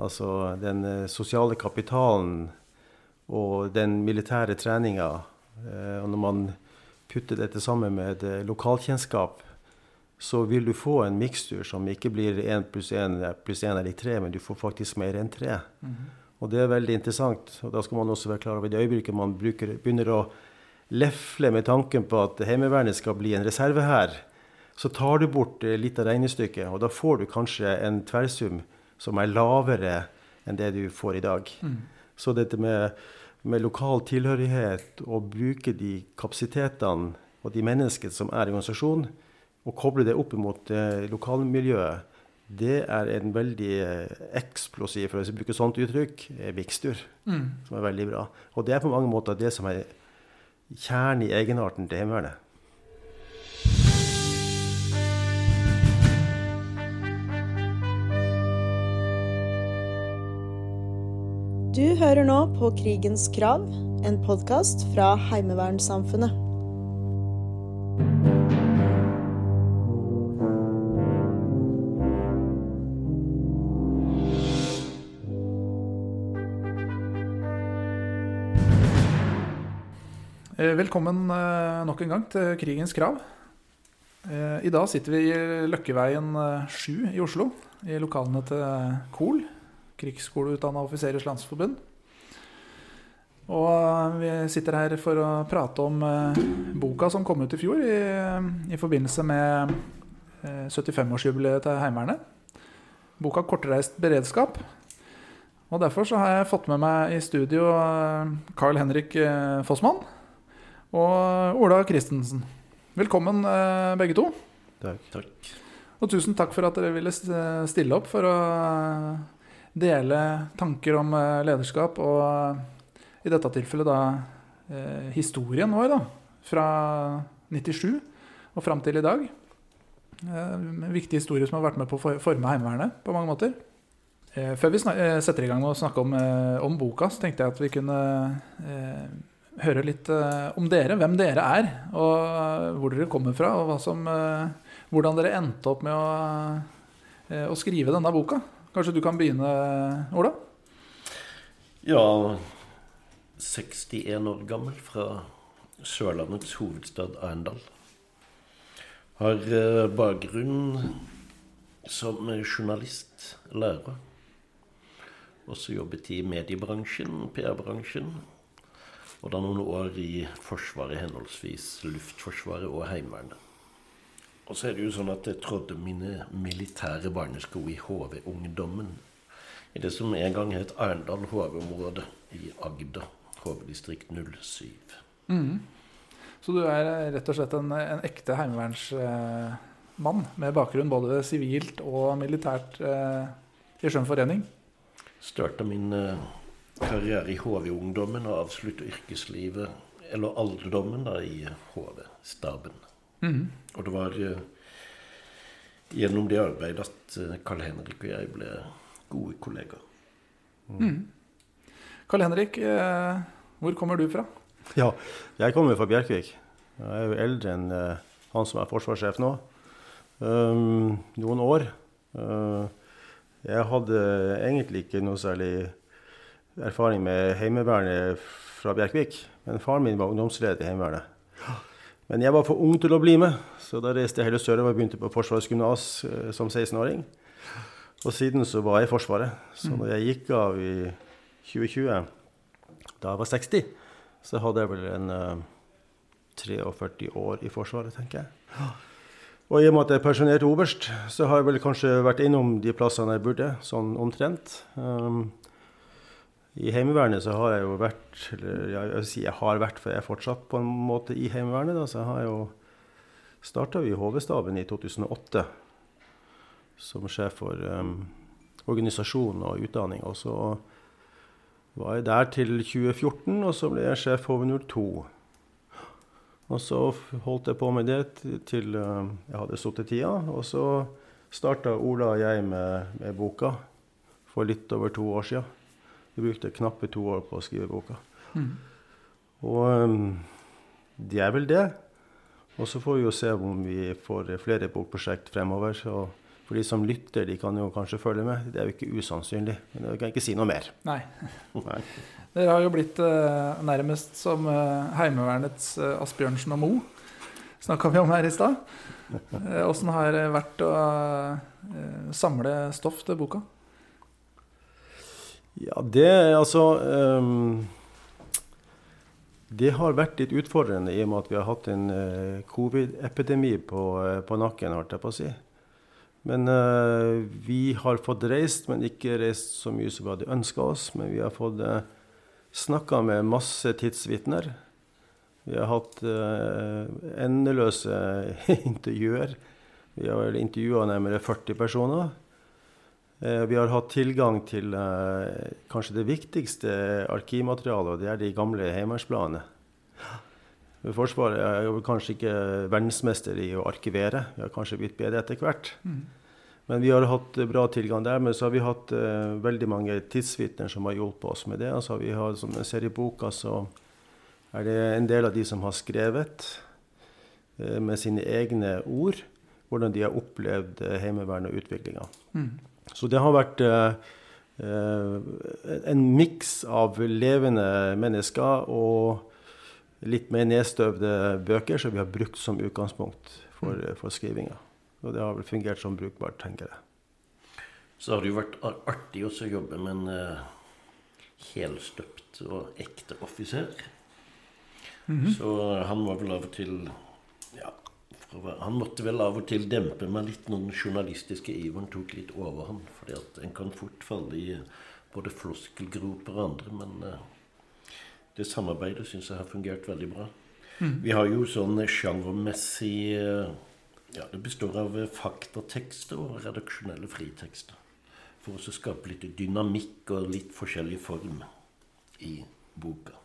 Altså den eh, sosiale kapitalen og den militære treninga. Eh, og når man putter dette sammen med eh, lokalkjennskap, så vil du få en mikstur som ikke blir én pluss én pluss én eller tre, men du får faktisk mer enn tre. Og det er veldig interessant. Og da skal man også være klar over det øyeblikket man bruker, begynner å lefle med tanken på at Heimevernet skal bli en reservehær, så tar du bort litt av regnestykket, og da får du kanskje en tverrsum som er lavere enn det du får i dag. Så dette med, med lokal tilhørighet, og bruke de kapasitetene og de menneskene som er i organisasjonen, og koble det opp mot eh, lokalmiljøet, det er en veldig eh, eksplosiv, for å bruke sånt uttrykk, vikstur. Mm. Som er veldig bra. Og det er på mange måter det som er kjernen i egenarten til Heimevernet. Du hører nå på Krigens krav, en podkast fra Heimevernssamfunnet. Eh, Velkommen eh, nok en gang til Krigens krav. Eh, I dag sitter vi i Løkkeveien eh, 7 i Oslo, i lokalene til KOL, Krigsskoleutdanna offiserers landsforbund. Og eh, vi sitter her for å prate om eh, boka som kom ut i fjor i, i forbindelse med eh, 75-årsjubileet til Heimevernet. Boka 'Kortreist beredskap'. Og Derfor så har jeg fått med meg i studio eh, Carl Henrik eh, Fossmann og Ola Christensen. Velkommen, eh, begge to. Takk. Og tusen takk for at dere ville stille opp for å eh, dele tanker om eh, lederskap, og eh, i dette tilfellet da eh, historien vår, da. Fra 97 og fram til i dag. En viktig historie som har vært med på å forme Heimevernet på mange måter. Før vi setter i gang med å snakke om, om boka, så tenkte jeg at vi kunne eh, høre litt eh, om dere. Hvem dere er, og hvor dere kommer fra, og som, eh, hvordan dere endte opp med å, å skrive denne boka. Kanskje du kan begynne, Ola? Ja, 61 år gammel fra Sørlandets hovedstad Arendal. Har eh, bakgrunn som journalist, lærer. Også jobbet i mediebransjen, PR-bransjen. Og da noen år i Forsvaret, henholdsvis Luftforsvaret og Heimevernet. Og så er det jo sånn at jeg trådde mine militære barnesko i HV-ungdommen. I det som en gang het Arendal HV-område i Agder. HV-distrikt 07. Så du er eh, rett og slett en, en ekte heimevernsmann med bakgrunn både sivilt og militært eh, i Skjønn forening? Starta min eh, karriere i HV-ungdommen og avslutta yrkeslivet, eller alderdommen, da, i HV-staben. Og det var eh, gjennom det arbeidet at eh, Karl Henrik og jeg ble gode kollegaer. Karl Henrik, eh, hvor kommer du fra? Ja, jeg kommer fra Bjerkvik. Jeg er jo eldre enn eh, han som er forsvarssjef nå. Um, noen år. Uh, jeg hadde egentlig ikke noe særlig erfaring med Heimevernet fra Bjerkvik. Men faren min var ungdomsleder i Heimevernet. Men jeg var for ung til å bli med, så da reiste jeg hele sørover og begynte på Forsvarets gymnas eh, som 16-åring. Og siden så var jeg i Forsvaret. Så når jeg gikk av i 2020, da jeg var 60, så hadde jeg vel en eh, 43 år i Forsvaret, tenker jeg. Og i og med at jeg er pensjonert oberst, så har jeg vel kanskje vært innom de plassene jeg burde, sånn omtrent. Um, I Heimevernet så har jeg jo vært Eller jeg vil si jeg har vært, for jeg er fortsatt på en måte i Heimevernet. Da, så jeg har jo starta i HV-staben i 2008 som sjef for um, organisasjon og utdanning. Og så var jeg der til 2014, og så ble jeg sjef HV02. Og så holdt jeg på med det til um, jeg hadde sittet tida. Og så starta Ola og jeg med, med boka for litt over to år sia. Brukte knappe to år på å skrive boka. Og um, det er vel det. Og så får vi jo se om vi får flere bokprosjekt fremover. Så For de som lytter, de kan jo kanskje følge med. Det er jo ikke usannsynlig. Men jeg kan ikke si noe mer. Nei. Nei. Dere har jo blitt eh, nærmest som eh, Heimevernets eh, Asbjørnsen og Moe. Snakka vi om her i stad. Åssen har det vært å eh, samle stoff til boka? Ja, det altså um, Det har vært litt utfordrende i og med at vi har hatt en uh, covid-epidemi på, uh, på nakken, holdt jeg på å si. Men uh, vi har fått reist, men ikke reist så mye som vi hadde ønska oss. Men vi har fått uh, snakka med masse tidsvitner. Vi har hatt uh, endeløse intervjuer. Vi har vel intervjua nærmere 40 personer. Eh, vi har hatt tilgang til eh, kanskje det viktigste arkivmaterialet, og det er de gamle heimevernsbladene. Forsvaret er jo kanskje ikke verdensmester i å arkivere. Vi har kanskje blitt bedre etter hvert. Men vi har hatt bra tilgang der. Men så har vi hatt uh, veldig mange tidsvitner som har hjulpet oss med det. Altså, vi har, som jeg ser i boka, så er det en del av de som har skrevet uh, med sine egne ord hvordan de har opplevd uh, Heimevernet og utviklinga. Så det har vært eh, eh, en miks av levende mennesker og litt mer nedstøvde bøker som vi har brukt som utgangspunkt for, for skrivinga. Og det har vel fungert som brukbart, tenker jeg. Så har det jo vært artig også å jobbe med en uh, helstøpt og ekte offiser. Så han var vel av og til ja, Han måtte vel av og til dempe meg litt når den journalistiske iveren tok litt overhånd. fordi at en kan fort falle i både floskelgroper og andre. Men eh, det samarbeidet syns jeg har fungert veldig bra. Vi har jo sånn sjangermessig eh, ja, Det består av eh, faktatekster og redaksjonelle fritekster. For å skape litt dynamikk og litt forskjellig form i boka.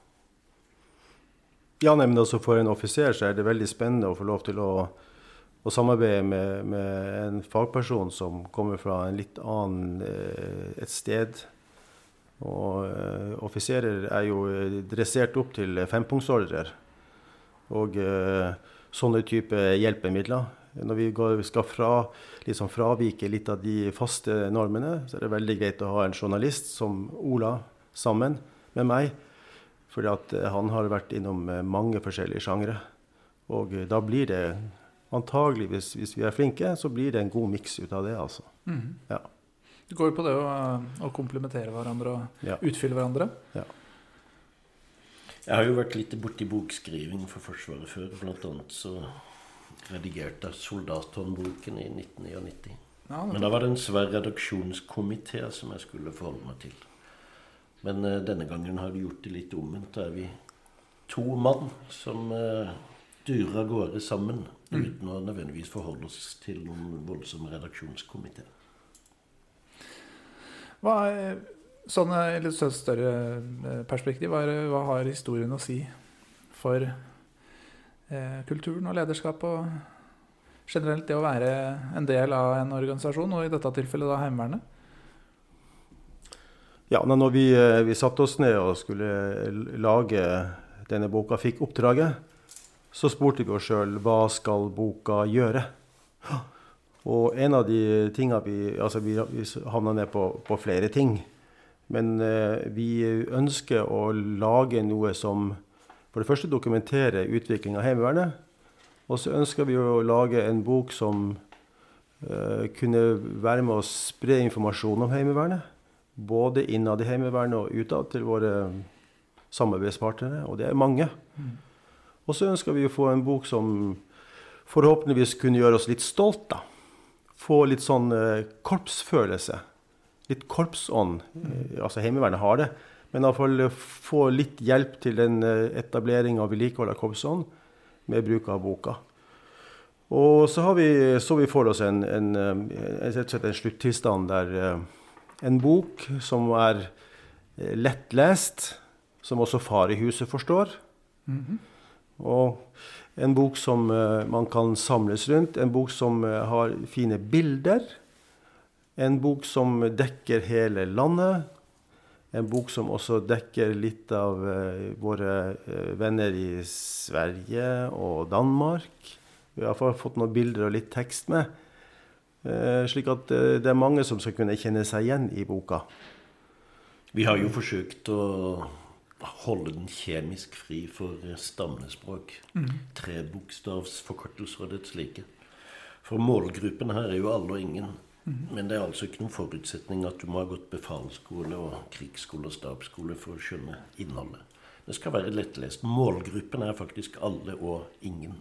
Ja, nei, men altså For en offiser så er det veldig spennende å få lov til å, å samarbeide med, med en fagperson som kommer fra en litt annen eh, et sted. Og eh, offiserer er jo eh, dressert opp til fempunktsordrer og sånne type hjelpemidler. Når vi skal fra, liksom fravike litt av de faste normene, så er det veldig greit å ha en journalist som Ola sammen med meg. Fordi at eh, han har vært innom eh, mange forskjellige sjangre. Og eh, da blir det antagelig, hvis, hvis vi er flinke, så blir det en god miks ut av det, altså. Ja. Det går jo på det å, å komplementere hverandre og Ja. utfylle hverandre. Ja. Jeg har jo vært litt borti bokskriving for Forsvaret før. Blant annet så redigerte jeg Soldathåndboken i 1999. Ja, Men da var det en svær redaksjonskomité som jeg skulle forholde meg til. Men eh, denne gangen har vi gjort det litt omvendt. Da er vi to mann som eh, durer av gårde sammen. Uten å nødvendigvis forholde oss til noen voldsom redaksjonskomité. Hva er, sånn i litt større- eh, perspektiv, hva, er, hva har historien å si for eh, kulturen og lederskap og generelt det å være en del av en organisasjon, og i dette tilfellet da Heimevernet? Ja, når vi, eh, vi satte oss ned og skulle lage denne boka, fikk oppdraget, så spurte vi oss sjøl hva skal boka gjøre? Og en av de tinga vi Altså, vi, vi havna ned på, på flere ting. Men eh, vi ønsker å lage noe som for det første dokumenterer utviklinga av Heimevernet. Og så ønsker vi å lage en bok som eh, kunne være med å spre informasjon om Heimevernet. Både innad i Heimevernet og utad til våre samarbeidspartnere, og det er mange. Og så ønsker vi å få en bok som forhåpentligvis kunne gjøre oss litt stolt. da. Få litt sånn eh, korpsfølelse. Litt korpsånd. Eh, altså Heimevernet har det. Men iallfall få litt hjelp til en eh, etablering og vedlikehold av korpsånd med bruk av boka. Og så har vi, så vi for oss en, en, en, en, en sluttilstand der eh, en bok som er eh, lettlest, som også far i huset forstår. Og en bok som eh, man kan samles rundt. En bok som eh, har fine bilder. En bok som dekker hele landet. En bok som også dekker litt av våre venner i Sverige og Danmark. Vi har fått noen bilder og litt tekst med. Eh, slik at eh, det er mange som skal kunne kjenne seg igjen i boka. Vi har jo forsøkt å holde den kjemisk fri for stammespråk. Mm. Trebokstavsforkortelser og det slike. For målgruppen her er jo alle og ingen. Men det er altså ikke noen forutsetning at du må ha gått befalsskole og krigsskole og stabsskole for å skjønne innholdet. Det skal være lettlest. Målgruppen er faktisk alle og ingen.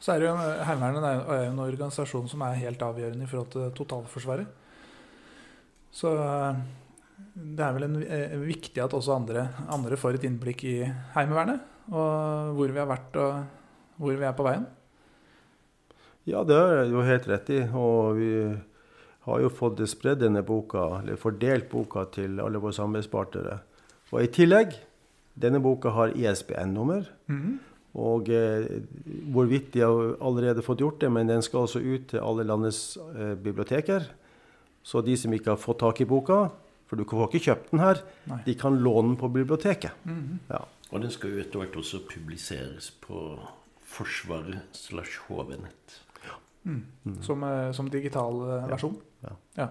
Så er det jo, Heimevernet er jo- er en organisasjon som er helt avgjørende i forhold til totalforsvaret. Så eh, det er vel en, eh, viktig at også andre, andre får et innblikk i Heimevernet. Og hvor vi har vært og hvor vi er på veien. Ja, det jeg jo helt rett i. Og vi har jo fått spredd denne boka, eller fordelt boka til alle våre samarbeidspartnere. Og i tillegg, denne boka har ISBN-nummer. Mhm. Og eh, hvorvidt de har allerede fått gjort det, men den skal altså ut til alle landets eh, biblioteker. Så de som ikke har fått tak i boka, for du får ikke kjøpt den her, Nei. de kan låne den på biblioteket. Mhm. Ja. Og den skal jo etter hvert også publiseres på Forsvaret slash HV-nett. Mm. Som, eh, som digital eh, versjon. Ja. Ja.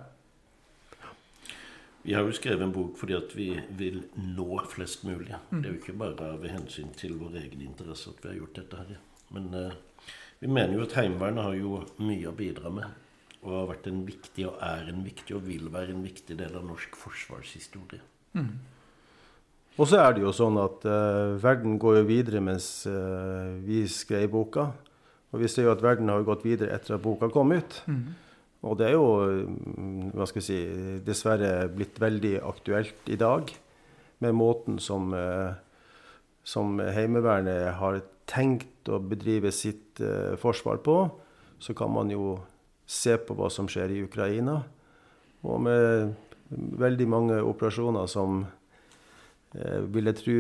Vi har jo skrevet en bok fordi at vi vil nå flest mulig. Det er jo ikke bare ved hensyn til vår egen interesse at vi har gjort dette her. Men eh, vi mener jo at Heimevernet har jo mye å bidra med. Og har vært en viktig, og er en viktig, og vil være en viktig del av norsk forsvarshistorie. Mm. Og så er det jo sånn at eh, verden går jo videre mens eh, vi skrev boka. Og vi ser jo at verden har gått videre etter at boka kom ut. Mhm. Og det er jo mm, hva skal jeg si, dessverre blitt veldig aktuelt i dag. Med måten som, eh, som Heimevernet har tenkt å bedrive sitt eh, forsvar på. Så kan man jo se på hva som skjer i Ukraina. Og med veldig mange operasjoner som eh, vil jeg tro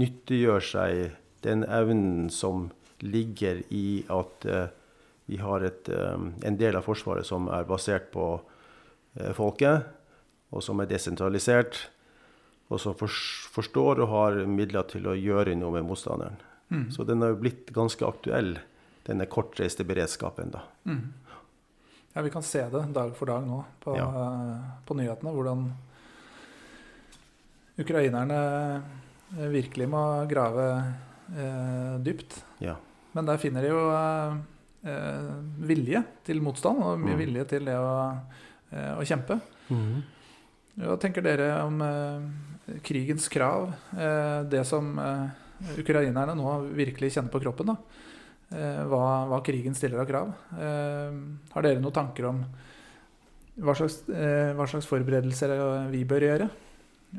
nyttiggjør seg den evnen som ligger i at vi har et, eh, en del av Forsvaret som er basert på eh, folket, og som er desentralisert, og som forstår og har midler til å gjøre noe med motstanderen. Mm. Så den har jo blitt ganske aktuell, denne kortreiste beredskapen. da. Mm. Ja, vi kan se det dag for dag nå på, Ja. eh, på nyhetene. Hvordan ukrainerne virkelig må grave eh, dypt. Ja. Men der finner de jo eh, vilje til motstand, og mye Mm. vilje til det å, eh, å kjempe. Hva tenker dere om eh, krigens krav? Eh, det som eh, ukrainerne nå virkelig kjenner på kroppen? da. Eh, hva, hva krigen stiller av krav. Eh, har dere noen tanker om hva slags, eh, hva slags forberedelser eh, vi bør gjøre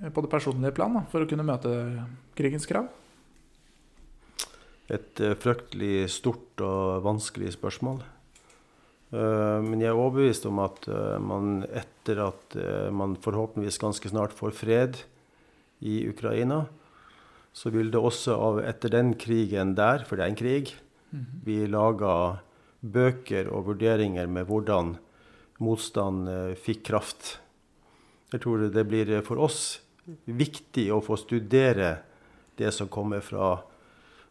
eh, på det personlige plan da, for å kunne møte krigens krav? Et eh, fryktelig stort og vanskelig spørsmål. Eh, Men jeg er overbevist om at eh, man etter at man forhåpentligvis ganske snart får fred i Ukraina, så vil det også av etter den krigen der, for det er en krig, bli laga bøker og vurderinger med hvordan motstand fikk kraft. Jeg tror det blir for oss viktig å få studere det som kommer fra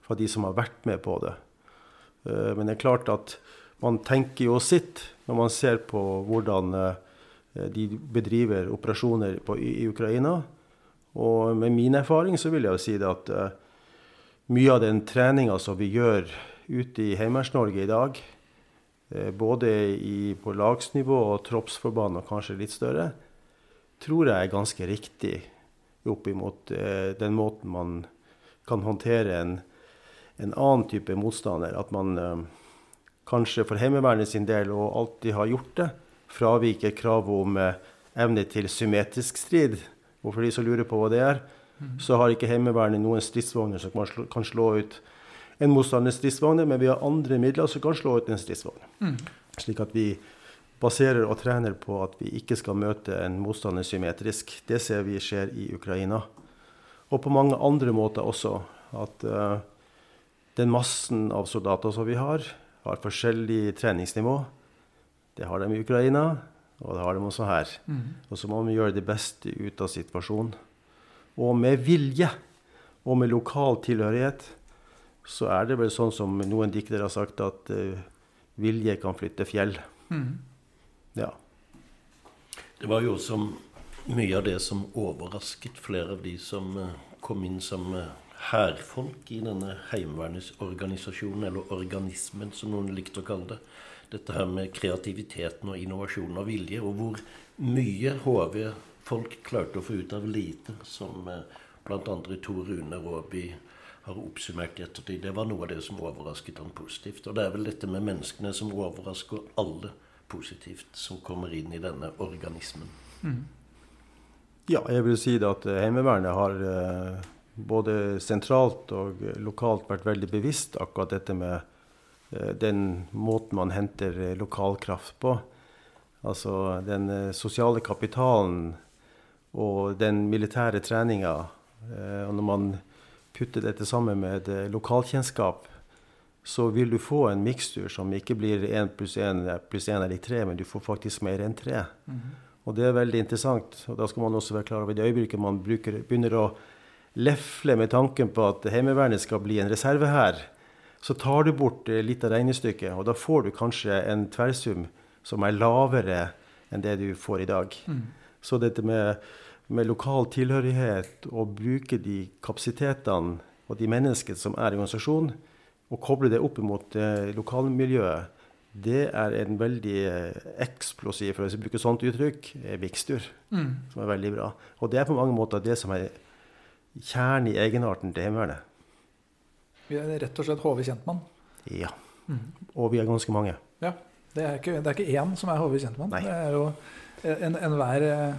fra de som har vært med på det. Eh, Men det er klart at man tenker jo sitt når man ser på hvordan eh, de bedriver operasjoner på, i, Ukraina. Og med min erfaring så vil jeg jo si det at eh, mye av den treninga som vi gjør ute i Heimeverns-Norge i dag, både i, på lagsnivå og troppsforband og kanskje litt større, tror jeg er ganske riktig opp imot den måten man kan håndtere en, en annen type motstander. At man eh, kanskje for Heimevernet sin del, og alltid har gjort det, fraviker kravet om eh, evne til symmetrisk strid. Og for de som lurer på hva det er, så har ikke Heimevernet noen stridsvogner som kan slå, kan slå ut en motstanders stridsvogner, men vi har andre midler som kan slå ut en stridsvogn. Slik at vi baserer og trener på at vi ikke skal møte en motstander symmetrisk. Det ser vi skjer i Ukraina. Og på mange andre måter også. At eh, den massen av soldater som vi har, har forskjellig treningsnivå. Det har de i Ukraina, og det har de også her. Og så må vi gjøre det beste ut av situasjonen. Og med vilje og med lokal tilhørighet så er det vel sånn som noen diktere har sagt, at uh, vilje kan flytte fjell. Mm. Ja. Det var jo også mye av det som overrasket flere av de som uh, kom inn som eh, hærfolk i denne heimevernsorganisasjonen, eller organismen som noen likte å kalle det. Dette her med kreativiteten og innovasjonen og vilje, og hvor mye HV-folk klarte å få ut av lite, som eh, bl.a. Tor Rune Råby har oppsummert i ettertid. Det var noe av det som overrasket han positivt. Og det er vel dette med menneskene som overrasker alle positivt, som kommer inn i denne organismen. Mm. Ja, jeg vil si det at Heimevernet har eh, både sentralt og lokalt vært veldig bevisst akkurat dette med eh, den måten man henter eh, lokalkraft på. Altså den eh, sosiale kapitalen og den militære treninga. Og når man putter dette sammen med lokalkjennskap, så vil du få en mikstur som ikke blir én pluss én pluss én eller tre, men du får faktisk mer enn tre. Mm. Og det er veldig interessant. Og da skal man også være klar over det øyeblikket man bruker, begynner å lefle med tanken på at Heimevernet skal bli en reservehær, så tar du bort eh, litt av regnestykket, og da får du kanskje en tverrsum som er lavere enn det du får i dag. Mm. Så dette med, med lokal tilhørighet, og bruke de kapasitetene og de menneskene som er i organisasjonen, og koble det opp mot eh, lokalmiljøet, det er en veldig eh, eksplosiv, for å bruke sånt uttrykk, vikstur. mikstur. Mm. Som er veldig bra. Og det er på mange måter det som er kjernen i egenarten til Heimevernet. Vi er rett og slett HV Kjentmann. Ja. Mm. Og vi er ganske mange. Ja. Det er ikke, det er ikke én som er HV Kjentmann. Nei. Det er jo enhver en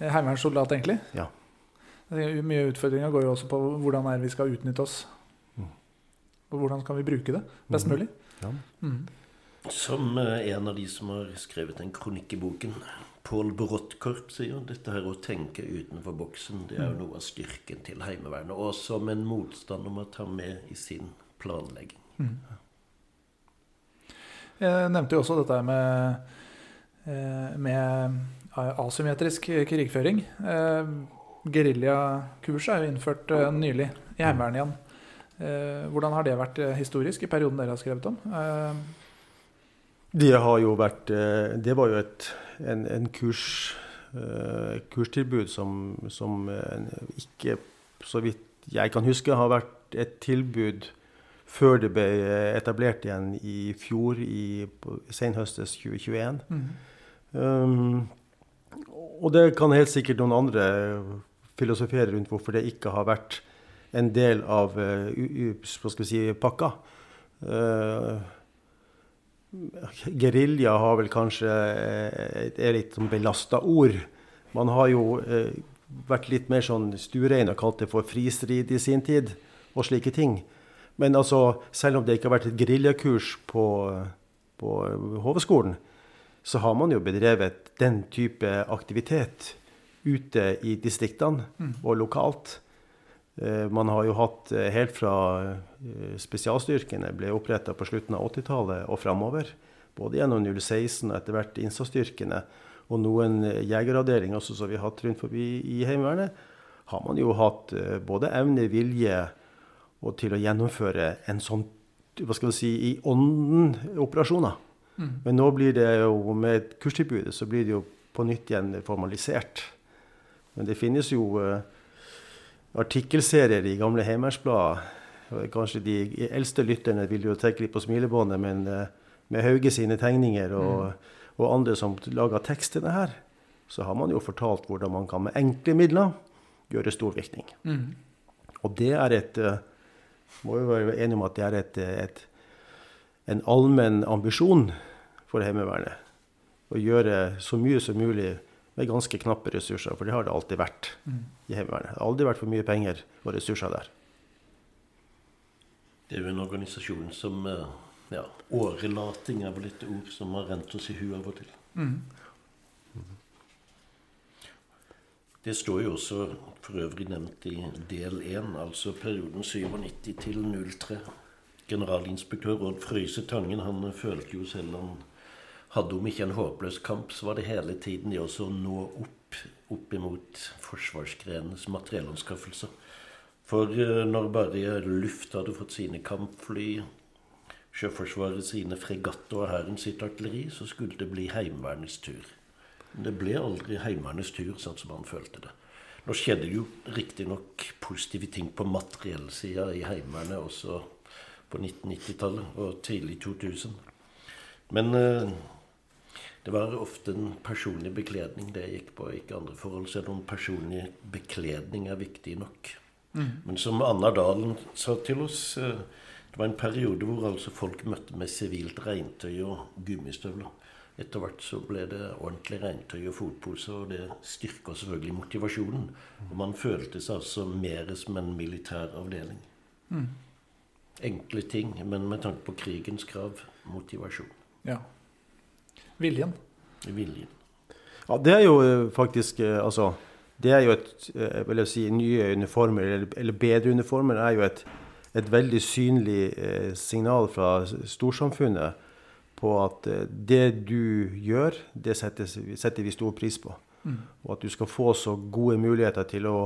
eh, heimevernssoldat, egentlig. Ja. Mye utfordringer går jo også på hvordan er vi skal utnytte oss. Mm. Og hvordan kan vi bruke det best Mhm. mulig. Ja. Mm. Som eh, en av de som har skrevet en kronikk i boken, Pål Bråttkorp, sier dette her å tenke utenfor boksen, det er jo noe av styrken til Heimevernet. Og som en motstander må ta med i sin planlegging. Mm. Jeg nevnte jo også dette med, eh, med asymmetrisk krigføring. Geriljakurset er jo innført eh, nylig i Heimevernet igjen. Eh, Hvordan har det vært eh, historisk i perioden dere har skrevet om? Eh, Det har jo vært eh, Det var jo et, en, en kurs, uh, kurstilbud som, som eh, ikke, så vidt jeg kan huske, har vært et tilbud før det ble etablert igjen i fjor, i senhøstes 2021. mm. Um, og det kan helt sikkert noen andre filosofere rundt hvorfor det ikke har vært en del av uh, u, u, skal vi si, pakka. Uh, Gerilja har vel kanskje eh, et er litt sånn belasta ord. Man har jo eh, vært litt mer sånn stuerein og kalt det for fristrid i sin tid, og slike ting. Men altså, selv om det ikke har vært et geriljakurs på, på HV-skolen, så har man jo bedrevet den type aktivitet ute i distriktene Mm. og lokalt. Eh, Man har jo hatt eh, helt fra eh, spesialstyrkene ble oppretta på slutten av 80-tallet og framover, både gjennom 016 og etter hvert innsatsstyrkene, og noen jegeravdelinger også som vi har hatt rundt forbi i Heimevernet, har man jo hatt både evne, vilje og til å gjennomføre en sånn hva skal vi si, i ånden operasjoner. Mm. Men nå blir det jo med kurstilbudet så blir det jo på nytt igjen formalisert. Men det finnes jo eh, artikkelserier i gamle Heimevernsblad. Kanskje de eldste lytterne vil jo trekke litt på smilebåndet, men eh, med Hauge sine tegninger og, og andre som lager tekst til det her, så har man jo fortalt hvordan man kan med enkle midler gjøre stor virkning. Mm. Og det er et eh, Må jo være enige om at det er et, et, en allmenn ambisjon for Heimevernet. Å gjøre så mye som mulig med ganske knappe ressurser, for det har det alltid vært Mm. i Heimevernet. Det har aldri vært for mye penger og ressurser der. Det er jo en organisasjon som eh, ja, Årelating er vel et ord som har rent oss i huet av og til. Mm. Det står jo også for øvrig nevnt i del 1, altså perioden 97 til 03. Generalinspektør Odd Frøyse Tangen han følte jo selv han hadde om ikke en håpløs kamp, så var det hele tiden det også nå opp, opp imot forsvarsgrenenes materiellanskaffelser. For eh, når bare luft hadde fått sine kampfly, Sjøforsvaret sine fregatter og hæren sitt artilleri, så skulle det bli Heimevernets tur. Men det ble aldri Heimevernets tur, sånn som han følte det. Nå skjedde det jo riktignok positive ting på materiellsida i Heimevernet også på 1990-tallet og tidlig 2000. Men eh, det var ofte en personlig bekledning det gikk på, ikke andre forhold. Så noen personlig bekledning er viktig nok. Mm. Men som Anna Dalen sa til oss, eh, det var en periode hvor altså folk møtte med sivilt regntøy og gummistøvler. Etter hvert så ble det ordentlig regntøy og fotpose, og det styrka selvfølgelig motivasjonen. Og man følte seg altså mer som en militær avdeling. Mm. Enkle ting, men med tanke på krigens krav motivasjon. Ja. Viljen. Viljen. Ja, det er jo eh, faktisk eh, Altså, det er jo et eh, vil jeg si, Nye uniformer, eller, eller bedre uniformer, er jo et, et veldig synlig signal fra storsamfunnet på at det du gjør, det setter, setter vi stor pris på. Mm. Og at du skal få så gode muligheter til å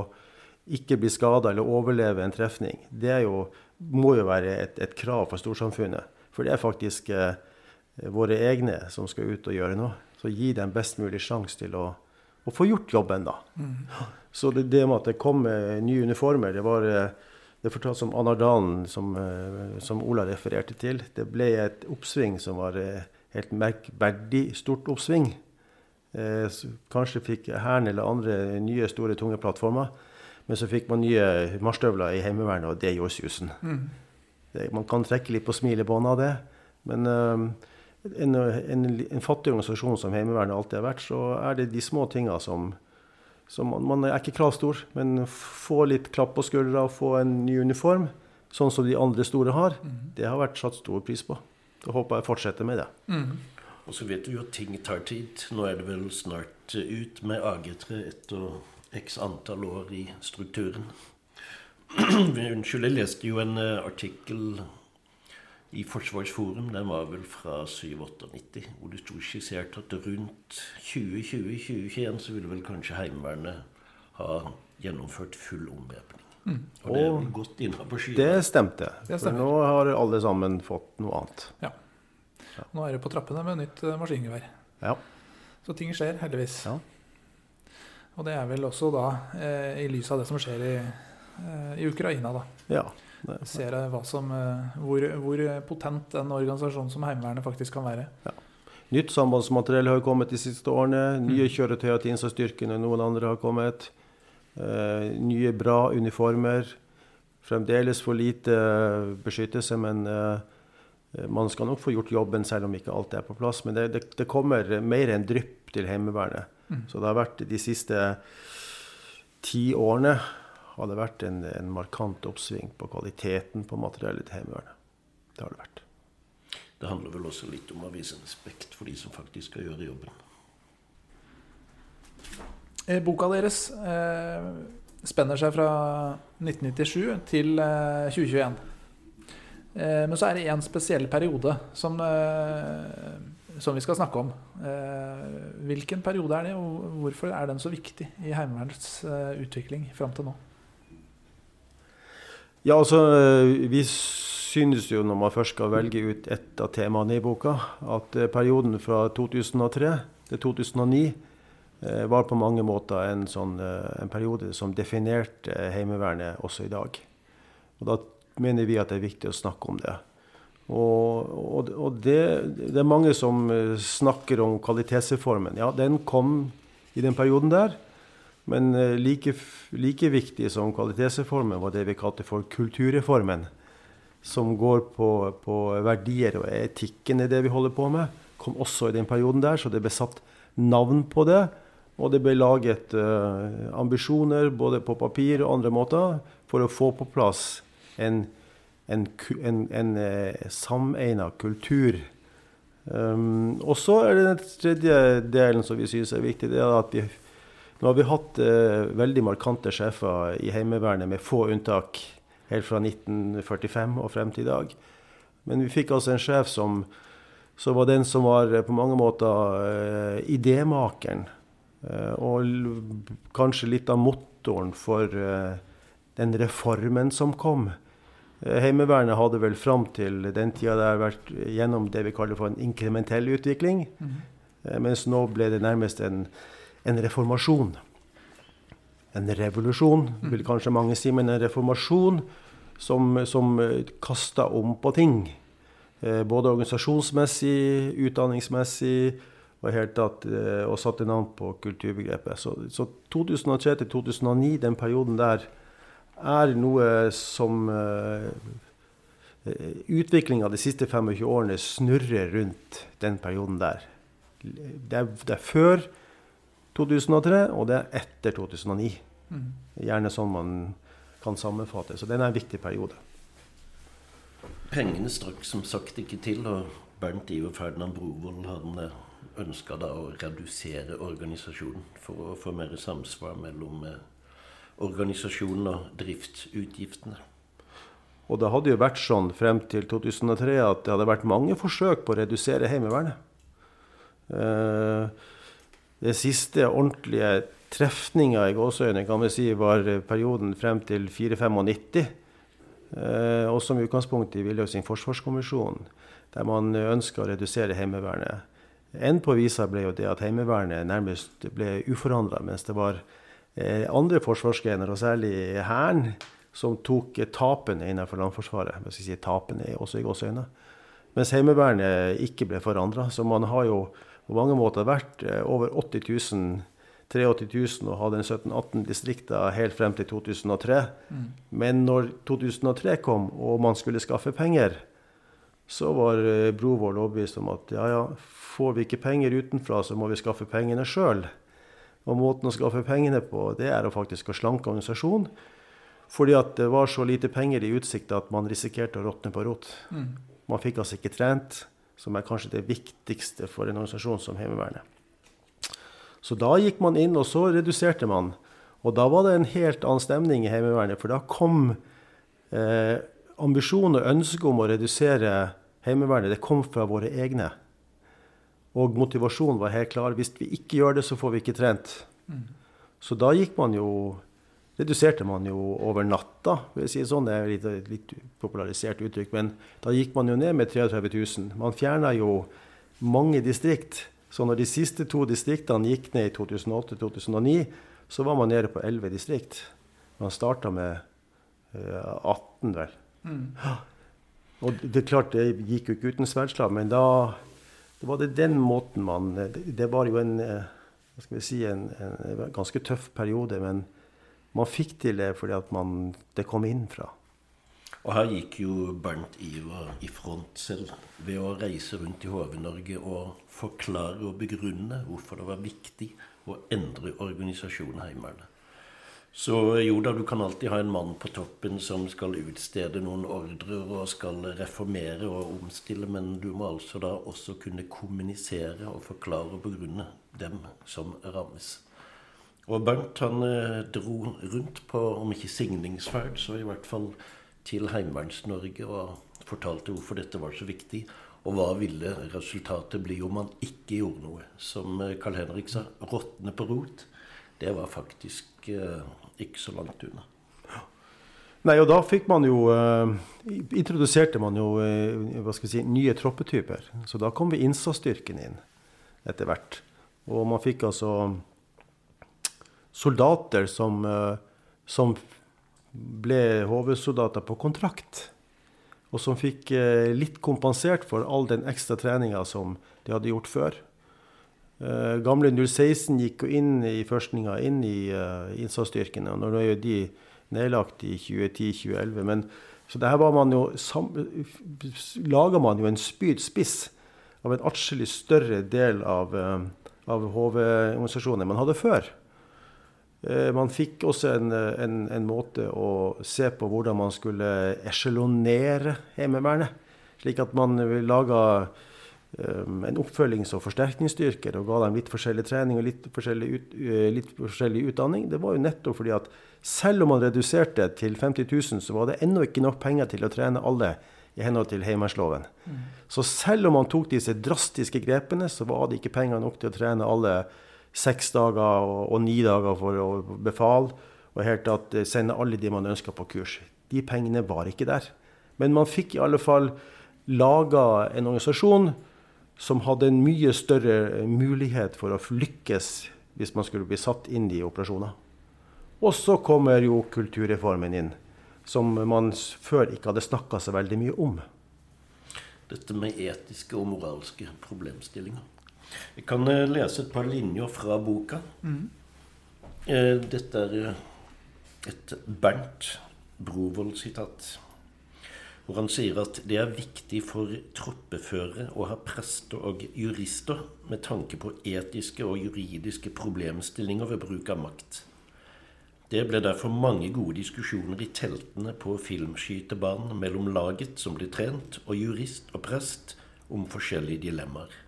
ikke bli skada eller overleve en trefning, det jo, må jo være et, et, krav for storsamfunnet. For det er faktisk eh, våre egne som skal ut og gjøre noe. Så gi dem best mulig sjanse til å, å, få gjort jobben, da. Mm. Så det, det, med at det kom nye uniformer, det var eh, det fortalt som Anardalen, som, eh, som, Ola refererte til. Det ble et oppsving som var eh, helt merkverdig stort oppsving. kanskje fikk Hæren eller andre nye, store, tunge plattformer. Men så fikk man nye marsjstøvler i Heimevernet, og det gjorde susen. Mm. man kan trekke litt på smilebåndet av det, men en, en, en, fattig organisasjon som Heimevernet alltid har vært, så er det de små tinga som, som man, man, er ikke kravstor, men få litt klapp på skuldra og få en ny uniform, sånn som de andre store har, mm. det har vært satt stor pris på. Så håper jeg fortsetter med det. Mm. Og så vet du jo at ting tar tid. Nå er det vel snart ut med AG3 etter x antall år i strukturen. Unnskyld, jeg leste jo en uh, artikkel i Forsvarsforum, den var vel fra 97-98, hvor det sto skissert at rundt 2020-2021 så ville vel kanskje Heimevernet ha gjennomført full omvæpning. Mm. Og det er godt innafor skyene. Det stemte. For nå har alle sammen fått noe annet. Ja. Nå er det på trappene med nytt eh, maskingevær. Ja. Så ting skjer, heldigvis. Ja. Og det er vel også da eh, i lys av det som skjer i, eh, i Ukraina, da. Ja. Ser hva som, eh, hvor, hvor, potent en organisasjon som Heimevernet faktisk kan være. Ja. Nytt sambandsmateriell har kommet de siste årene. Nye mm. kjøretøyer til innsatsstyrkene, noen andre har kommet. Eh, nye, bra uniformer. Fremdeles for lite beskyttelse, men eh, man skal nok få gjort jobben selv om ikke alt er på plass. Men det, det, det kommer mer enn drypp til Heimevernet. Mm. Så det har vært de siste ti årene har det vært en, en markant oppsving på kvaliteten på materiellet til Heimevernet. Det har det vært. Det handler vel også litt om å vise respekt for de som faktisk skal gjøre jobben. Eh, boka deres eh, spenner seg fra 1997 til eh, 2021. Eh, men så er det én spesiell periode som, eh, som, vi skal snakke om. Eh, hvilken periode er det, og hvorfor er den så viktig i Heimevernets utvikling fram til nå? Ja, altså Vi synes jo når man først skal velge ut et av temaene i boka, at eh, perioden fra 2003 til 2009 eh, var på mange måter en, sånn, eh, en periode som definerte Heimevernet også i dag. Og Da mener vi at det er viktig å snakke om det. Og, og, og det, det, er mange som snakker om kvalitetsreformen. Ja, den kom i den perioden der. Men eh, like, like, viktig som kvalitetsreformen var det vi kalte for kulturreformen. Som går på, på, verdier og etikken i det vi holder på med. Kom også i den perioden der, så det ble satt navn på det. Og det ble laget uh, ambisjoner både på papir og andre måter for å få på plass en, en, en, en uh, sameina kultur. Um, og så er det den tredje delen som vi syns er viktig. det er at vi nå har vi hatt eh, veldig markante sjefer i Heimevernet, med få unntak, helt fra 1945 og frem til i dag. Men vi fikk altså en sjef som, som var den som var eh, på mange måter eh, idémakeren. Eh, og kanskje litt av motoren for eh, den reformen som kom. Eh, Heimevernet hadde vel fram til den tida der vært gjennom det vi kaller for en inkrementell utvikling. Eh, Mens nå ble det nærmest en, en reformasjon. En revolusjon, vil kanskje mange si, men en reformasjon som, som kasta om på ting. Eh, Både organisasjonsmessig, utdanningsmessig og, helt tatt, eh, og satte navn på kulturbegrepet. Så, så 2003 til 2009, den perioden der, er noe som uh, Utviklinga de siste 25 årene snurrer rundt den perioden der. Det er, det er før 2003, og det er etter 2009. Mm. Gjerne sånn man kan sammenfatte. Så den er en viktig periode. Pengene strakk som sagt ikke til, og Bernt Iver Ferdinand Brovold hadde ønska da å redusere organisasjonen for å få mer samsvar mellom eh, organisasjonen og driftsutgiftene. Og det hadde jo vært sånn frem til 2003 at det hadde vært mange forsøk på å redusere Heimevernet. Eh, Det siste ordentlige trefninga i gåseøyne kan vi si var perioden frem til 495. Eh, og som utgangspunkt i Villøsing forsvarskommisjon, der man ønska å redusere Heimevernet. En på visa ble jo det at Heimevernet nærmest ble uforandra, mens det var eh, andre forsvarsgrener, og særlig Hæren, som tok tapene innenfor landforsvaret. Hvis skal sier tapene også i gåseøyne. Mens Heimevernet ikke ble forandra. Så man har jo på mange måter vært eh, over 80 000, 83 000 og hadde en 17-18 distrikter helt frem til 2003. Men når 2003 kom og man skulle skaffe penger, så var eh, Brovold overbevist om at ja, ja, får vi ikke penger utenfra, så må vi skaffe pengene sjøl. Og måten å skaffe pengene på, det er å faktisk å slanke organisasjonen. Fordi at det var så lite penger i utsikt at man risikerte å råtne på rot. Mm. Man fikk altså ikke trent, som er kanskje det viktigste for en organisasjon som Heimevernet. Så da gikk man inn, og så reduserte man. Og da var det en helt annen stemning i Heimevernet, for da kom eh, ambisjonen og ønsket om å redusere Heimevernet, det kom fra våre egne. Og motivasjonen var helt klar. Hvis vi ikke gjør det, så får vi ikke trent. Så da gikk man jo reduserte man jo over natta. vil jeg si sånn, Det er litt, litt popularisert uttrykk, men da gikk man jo ned med 33 000. Man fjerna jo mange distrikt. Så når de siste to distriktene gikk ned i 2008-2009, så var man nede på 11 distrikt. Man starta med eh, 18, vel. Mm. Og det er klart, det gikk jo ikke uten sverdslag, men da det var det den måten man Det, det var jo en eh, hva skal vi si, en, en ganske tøff periode, men man fikk til det fordi at man, det kom innenfra. Og her gikk jo Bernt Ivar i front selv ved å reise rundt i HV-Norge og forklare og begrunne hvorfor det var viktig å endre organisasjonen Heimevernet. Så jo da, du kan alltid ha en mann på toppen som skal utstede noen ordrer og skal reformere og omstille, men du må altså da også kunne kommunisere og forklare og begrunne dem som rammes. Og Bernt han eh, dro rundt på, om ikke signingsferd, så i hvert fall til Heimeverns-Norge og fortalte hvorfor dette var så viktig. Og hva ville resultatet bli om man ikke gjorde noe? Som eh, Carl Henrik sa, råtne på rot. Det var faktisk eh, ikke så langt unna. Nei, og da fikk man jo eh, Introduserte man jo eh, hva skal vi si, nye troppetyper. Så da kom vi innsatsstyrken inn etter hvert. Og man fikk altså soldater som, eh, som ble HV-soldater på kontrakt. Og som fikk eh, litt kompensert for all den ekstra treninga som de hadde gjort før. Eh, gamle 016 gikk jo inn i førstninga inn i innsatsstyrkene. og Nå er jo de nedlagt i 2010-2011. Men så det her var man jo Laga man jo en spyd spiss av en atskillig større del av, av HV-organisasjonen man hadde før. Eh, Man fikk også en, en, en måte å se på hvordan man skulle esjelonere Heimevernet. Slik at man laga um, en oppfølgings- og forsterkningsstyrker og ga dem litt forskjellig trening og litt forskjellig, ut, eh, litt forskjellig utdanning. Det var jo nettopp fordi at selv om man reduserte til 50 000, så var det ennå ikke nok penger til å trene alle i henhold til heimevernsloven. Så selv om man tok disse drastiske grepene, så var det ikke penger nok til å trene alle seks dager og, og ni dager for å befale, og helt at eh, sende alle de man ønska på kurs. De pengene var ikke der. Men man fikk i alle fall laga en organisasjon som hadde en mye større mulighet for å lykkes hvis man skulle bli satt inn i operasjoner. Og så kommer jo kulturreformen inn, som man før ikke hadde snakka så veldig mye om. Dette med etiske og moralske problemstillinger. Jeg kan eh, lese et par linjer fra boka. Mm. Dette er eh, et Bernt Brovold-sitat hvor han sier at det er viktig for troppeførere å ha prester og jurister med tanke på etiske og juridiske problemstillinger ved bruk av makt. Det ble derfor mange gode diskusjoner i teltene på filmskytebanen mellom laget som blir trent, og jurist og prest om forskjellige dilemmaer.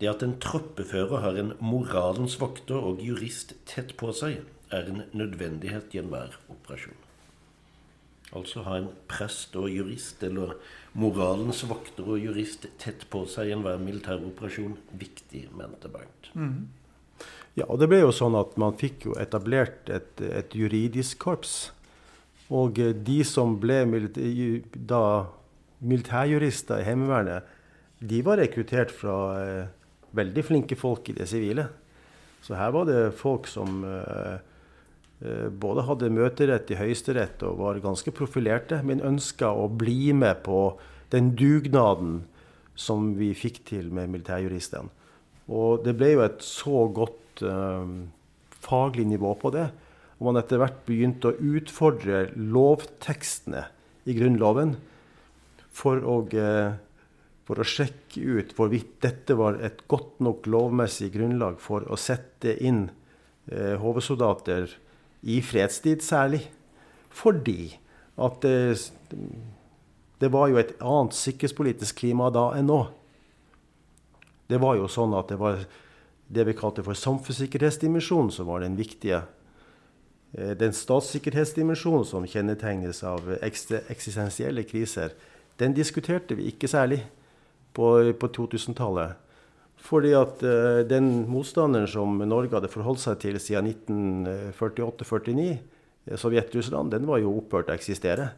Det at en troppefører har en moralens vokter og jurist tett på seg, er en nødvendighet i enhver operasjon. Altså ha en prest og jurist, eller moralens vokter og jurist, tett på seg i enhver militæroperasjon. Viktig, mente Bernt. Mm. Ja, og det ble jo sånn at man fikk jo etablert et, et juridisk korps. Og eh, de som ble militær, da militærjurister i Heimevernet, de var rekruttert fra eh, veldig flinke folk i det sivile. Så her var det folk som eh, Eh, både hadde møterett i Høyesterett og var ganske profilerte, men ønska å bli med på den dugnaden som vi fikk til med militærjuristene. Og det ble jo et så godt uh, faglig nivå på det. Og man etter hvert begynte å utfordre lovtekstene i Grunnloven for å, uh, for å sjekke ut hvorvidt dette var et godt nok lovmessig grunnlag for å sette inn eh, HV-soldater i fredstid særlig. Fordi at det, det var jo et annet sikkerhetspolitisk klima da enn nå. Det var jo sånn at det var det vi kalte for samfunnssikkerhetsdimensjonen som var den viktige. Eh, den statssikkerhetsdimensjonen som kjennetegnes av eksistensielle kriser, den diskuterte vi ikke særlig på, på 2000-tallet. Fordi at uh, den motstanderen som Norge hadde forholdt seg til siden 1948-49, eh, Sovjet-Russland, den var jo opphørt å eksistere.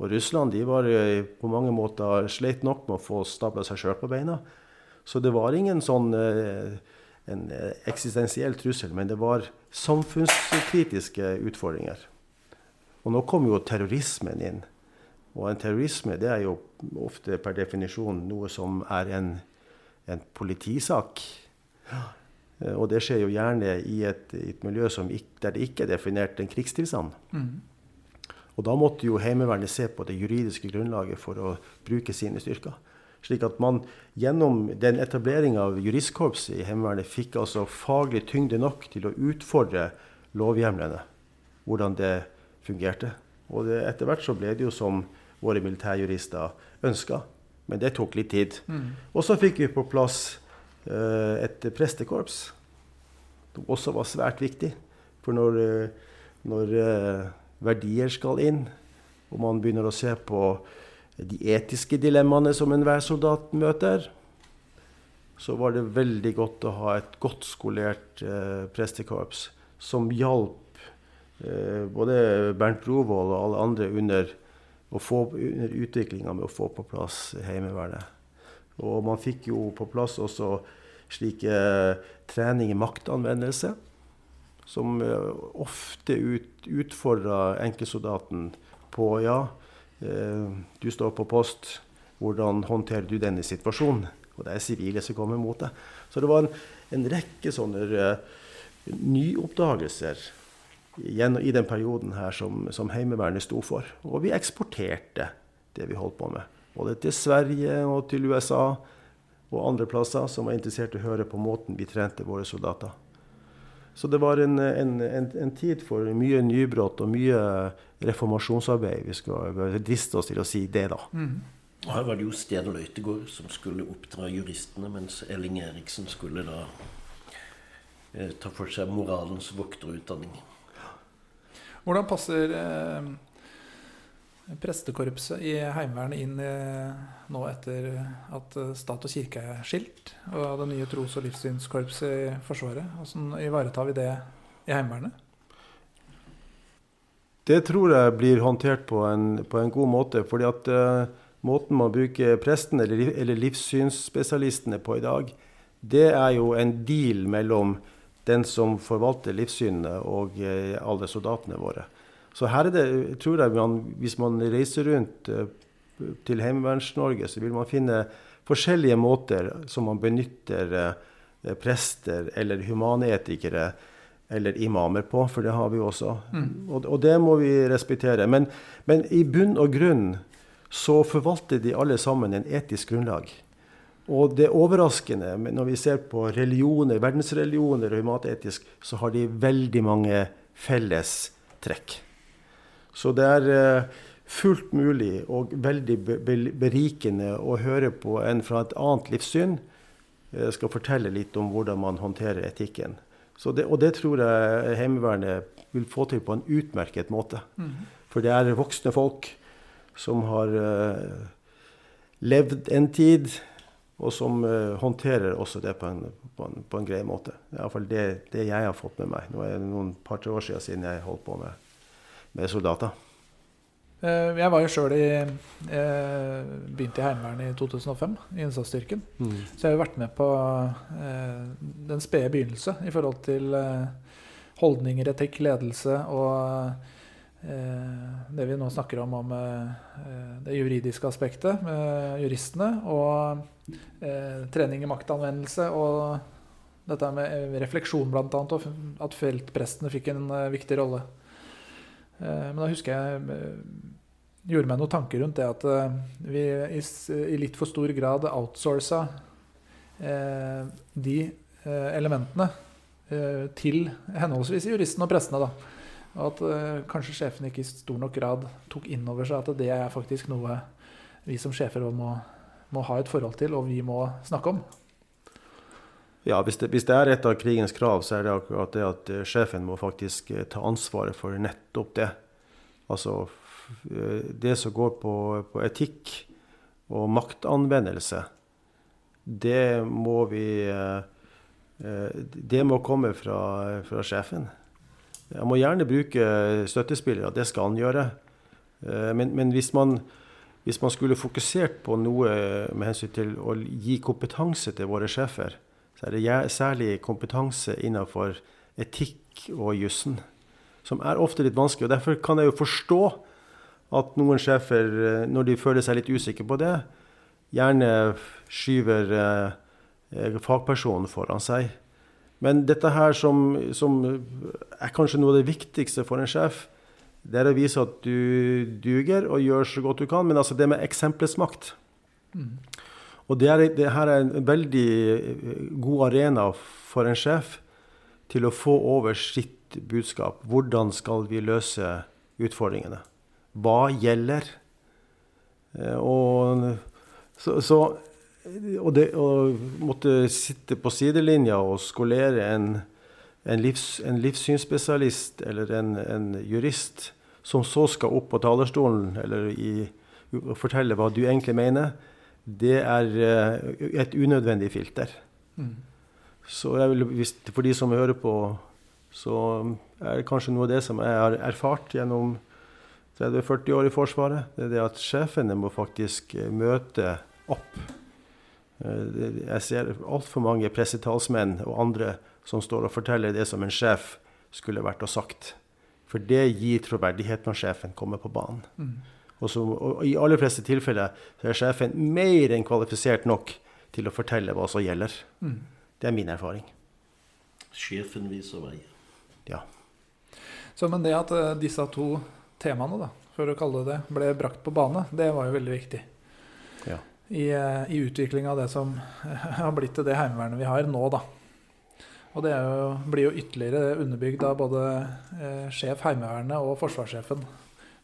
Og Russland de var uh, på mange måter sleit nok med å få stabla seg sjøl på beina. Så det var ingen sånn uh, en eksistensiell trussel, men det var samfunnskritiske utfordringer. Og nå kom jo terrorismen inn. Og en terrorisme det er jo ofte per definisjon noe som er en en politisak. Eh, og det skjer jo gjerne i et, i et miljø ikke, der det ikke er definert en krigstilstand. Mm. Og da måtte jo Heimevernet se på det juridiske grunnlaget for å bruke sine styrker. Slik at man gjennom den etableringa av juristkorpset i Heimevernet fikk altså faglig tyngde nok til å utfordre lovhjemlene, hvordan det fungerte. Og det, etter hvert så ble det jo som våre militærjurister ønska. Men det tok litt tid. Mm. Og så fikk vi på plass uh, et prestekorps, som også var svært viktig. For når, uh, når uh, verdier skal inn, og man begynner å se på de etiske dilemmaene som enhver soldat møter, så var det veldig godt å ha et godt skolert prestekorps som hjalp både Bernt Brovold og alle andre under å få under utviklinga med å få på plass Heimevernet. Og man fikk jo på plass også slike trening i maktanvendelse, som eh, ofte ut, utfordra enkeltsoldaten på ja, eh, du står på post, hvordan håndterer du denne situasjonen? Og det er sivile som kommer mot deg. Så det var en, en rekke sånne nyoppdagelser i den perioden her som, som Heimevernet sto for. Og vi eksporterte det vi holdt på med. Både til Sverige og til USA og andre plasser som var interessert i å høre på måten vi trente våre soldater. Så det var en, en, en, en tid for mye nybrott og mye reformasjonsarbeid. Vi skal driste oss til å si det, da. Mm. Her var det jo Sten Løytegård som skulle oppdra juristene, mens Elling Eriksen skulle da eh, ta for seg moralens vokterutdanning. Hvordan passer eh, prestekorpset i Heimevernet inn eh, nå etter at stat og kirke er skilt, og det nye tros- og livssynskorpset i Forsvaret? Hvordan ivaretar vi det i Heimevernet? Det tror jeg blir håndtert på en, på en god måte. fordi at uh, måten man bruker presten eller, eller livssynsspesialistene på i dag, det er jo en deal mellom den som forvalter livssynene, og uh, alle soldatene våre. Så her er det, tror jeg man, hvis man reiser rundt uh, til Heimeverns-Norge, så vil man finne forskjellige måter som man benytter prester eller humanetikere eller imamer på, for det har vi også. Mm. Og, og, det må vi respektere. Men, men, i bunn og grunn så forvalter de alle sammen en etisk grunnlag. Og det overraskende når vi ser på religioner, verdensreligioner og humanetisk, så har de veldig mange felles trekk. Så det er uh, fullt mulig og veldig berikende å høre på en fra et annet livssyn skal fortelle litt om hvordan man håndterer etikken. Det, og det tror jeg Heimevernet vil få til på en utmerket måte. Mm. For det er voksne folk som har uh, levd en tid, og som uh, håndterer også det på en, på en, på en grei måte. Iallfall det, det jeg har fått med meg. Nå er det noen par-tre år siden, siden jeg holdt på med, med soldater. Eh, jeg var jo sjøl i eh, Begynte i Heimevernet i 2005, i innsatsstyrken. Mm. Så jeg har jo vært med på eh, den spede begynnelse i forhold til holdninger, etikk, ledelse og det vi nå snakker om om det juridiske aspektet med juristene. Og trening i maktanvendelse og dette med refleksjon, bl.a. Og at feltprestene fikk en viktig rolle. Men da husker jeg gjorde meg noen tanker rundt det at eh, vi i, litt for stor grad outsourca eh, de eh, elementene til henholdsvis juristene og prestene. da. Og at kanskje sjefen ikke i stor nok grad tok inn over seg at det er faktisk noe vi som sjefer må, må ha et forhold til, og vi må snakke om. Ja, hvis det, hvis det, er et av krigens krav, så er det akkurat det at sjefen må faktisk ta ansvaret for nettopp det. Altså det som går på, på, etikk og maktanvendelse, det må vi eh, Det må komme fra, fra sjefen. Jeg må gjerne bruke støttespillere, det skal han gjøre. Eh, men, men hvis, man, hvis, man, skulle fokusert på noe med hensyn til å gi kompetanse til våre sjefer, så er det særlig kompetanse innenfor etikk og jussen, som er ofte litt vanskelig. og Derfor kan jeg jo forstå at noen sjefer, eh, når de føler seg litt usikre på det, gjerne skyver eh, fagpersonen foran seg. Men dette her som, som, er kanskje noe av det viktigste for en sjef, det er å vise at du duger og gjør så godt du kan. Men altså det med eksempelets makt. Mm. Og det, er, det her er en veldig eh, god arena for en sjef til å få over sitt budskap. Hvordan skal vi løse utfordringene? Hva gjelder? Eh, og, så, så, og det å måtte sitte på sidelinja og skolere en, en, livs, en livssynsspesialist eller en, en, jurist, som så skal opp på talerstolen eller i, og fortelle hva du egentlig mener, det er eh, et unødvendig filter. Mm. Så vil, hvis, for de som hører på, så er det kanskje noe av det som jeg har erfart gjennom 30-40 år i Forsvaret, det er det at sjefene må faktisk eh, møte opp. Eh, jeg ser altfor mange pressetalsmenn og andre som står og forteller det som en sjef skulle vært og sagt. For det gir troverdighet når sjefen kommer på banen. Mm. Og, så, og, I aller fleste tilfeller er sjefen mer enn kvalifisert nok til å fortelle hva som gjelder. Mm. Det er min erfaring. Sjefen viser vei. Ja. Så men det at uh, disse to temaene, da, for å kalle det det, ble brakt på bane, det var jo veldig viktig. Ja. I, eh, i utviklinga av det som har blitt til det heimevernet vi har nå, da. Og det jo, blir jo ytterligere underbygd av både eh, sjef Heimevernet og forsvarssjefen,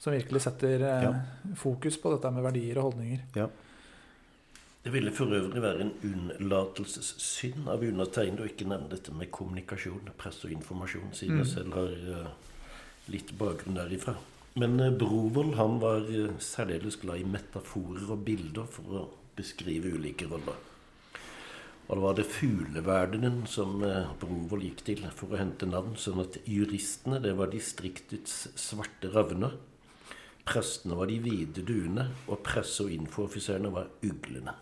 som virkelig setter eh, ja. fokus på dette med verdier og holdninger. Ja. Det ville for øvrig være en unnlatelsessynd av undertegnede å ikke nevne dette med kommunikasjon, press og informasjon, siden mm. jeg selv har eh, litt bakgrunn derifra. Men eh, Brovold han var eh, særdeles glad i metaforer og bilder for å beskrive ulike roller. Og det var det fugleverdenen som eh, Brovold gikk til for å hente navn. Sånn at juristene, det var distriktets svarte ravner. Prestene var de hvite duene, og presse- og infooffiserene var uglene.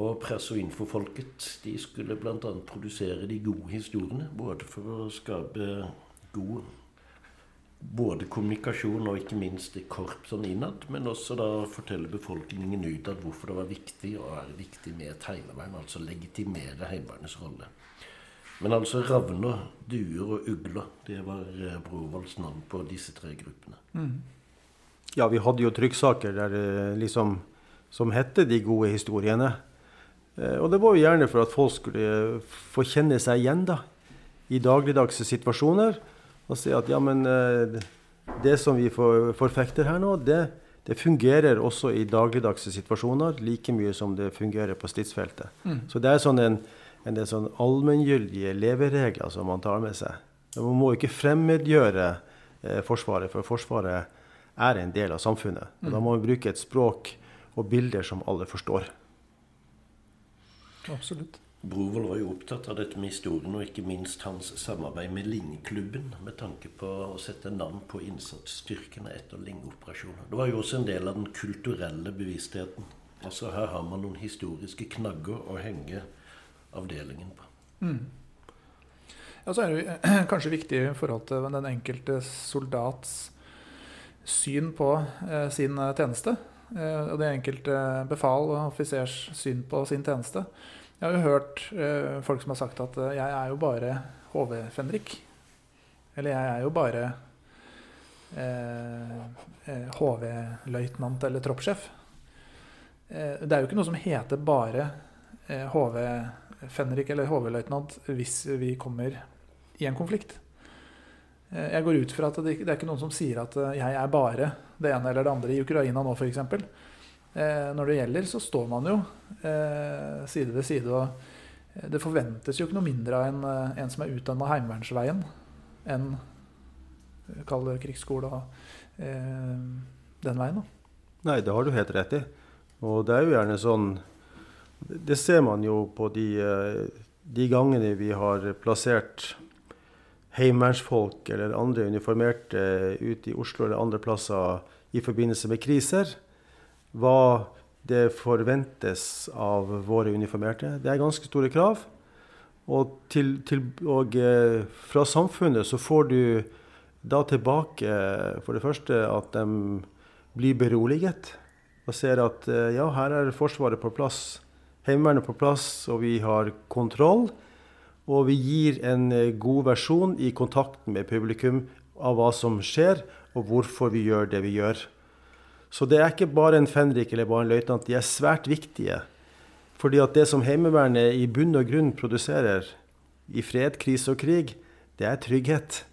Og presse- og infofolket de skulle bl.a. produsere de gode historiene. Både for å skape god både kommunikasjon og ikke minst i korpsene innad, men også da fortelle befolkningen utad hvorfor det var viktig og er viktig med et heimevern. Altså legitimere Heimevernets rolle. Men altså ravner, duer og ugler, det var eh, Brovolds navn på disse tre gruppene. Ja, vi hadde jo trykksaker der liksom, som hette De gode historiene. Eh, Og det var jo gjerne for at folk skulle få kjenne seg igjen da, i dagligdagse situasjoner. Og si at ja, men eh, det som vi forfekter her nå, det, det fungerer også i dagligdagse situasjoner like mye som det fungerer på stridsfeltet. Så det er sånn en, en del sånn allmenngyldige leveregler som man tar med seg. Man må ikke fremmedgjøre eh, Forsvaret, for Forsvaret er en del av samfunnet. Mm. Da må vi bruke et språk og bilder som alle forstår. Absolutt. Brovold var jo opptatt av dette med historien, og ikke minst hans samarbeid med Lingeklubben, med tanke på å sette navn på innsatsstyrkene etter Linge-operasjonen. Det var jo også en del av den kulturelle bevisstheten. Altså Her har man noen historiske knagger å henge avdelingen på. Ja, så er det kanskje viktig i forhold til den enkelte soldats syn på eh, sin eh, tjeneste. Eh, og det enkelte befal og offisers syn på sin tjeneste. Jeg har jo hørt uh, folk som har sagt at uh, 'jeg er jo bare HV-fenrik'. Eller 'jeg er jo bare eh, eh, HV-løytnant eller troppssjef'. Det er jo ikke noe som heter bare HV-fenrik eller HV-løytnant hvis vi kommer i en konflikt. Jeg går ut fra at det, det er ikke noen som sier at jeg er bare det ene eller det andre i Ukraina nå, f.eks. Eh, når det gjelder, så står man jo eh, side ved side. Og eh, det forventes jo ikke noe mindre av en, en som er utdanna Heimevernsveien, enn kall det krigsskole og eh, den veien. da. Nei, det har du helt rett i. Og det er jo gjerne sånn Det ser man jo på de, de gangene vi har plassert heimevernsfolk eller andre uniformerte ute i Oslo eller andre plasser i forbindelse med kriser. Hva det forventes av våre uniformerte. Det er ganske store krav. Og, til, til, og eh, fra samfunnet så får du da tilbake for det første at de blir beroliget og ser at eh, ja, her er Forsvaret på plass, Heimevernet på plass, og vi har kontroll. Og vi gir en eh, god versjon i kontakten med publikum av hva som skjer, og hvorfor vi gjør det vi gjør. Så det er ikke bare en fenrik eller bare en løytnant. De er svært viktige. Fordi at det som Heimevernet i bunn og grunn produserer i fred, krise og krig, det er trygghet.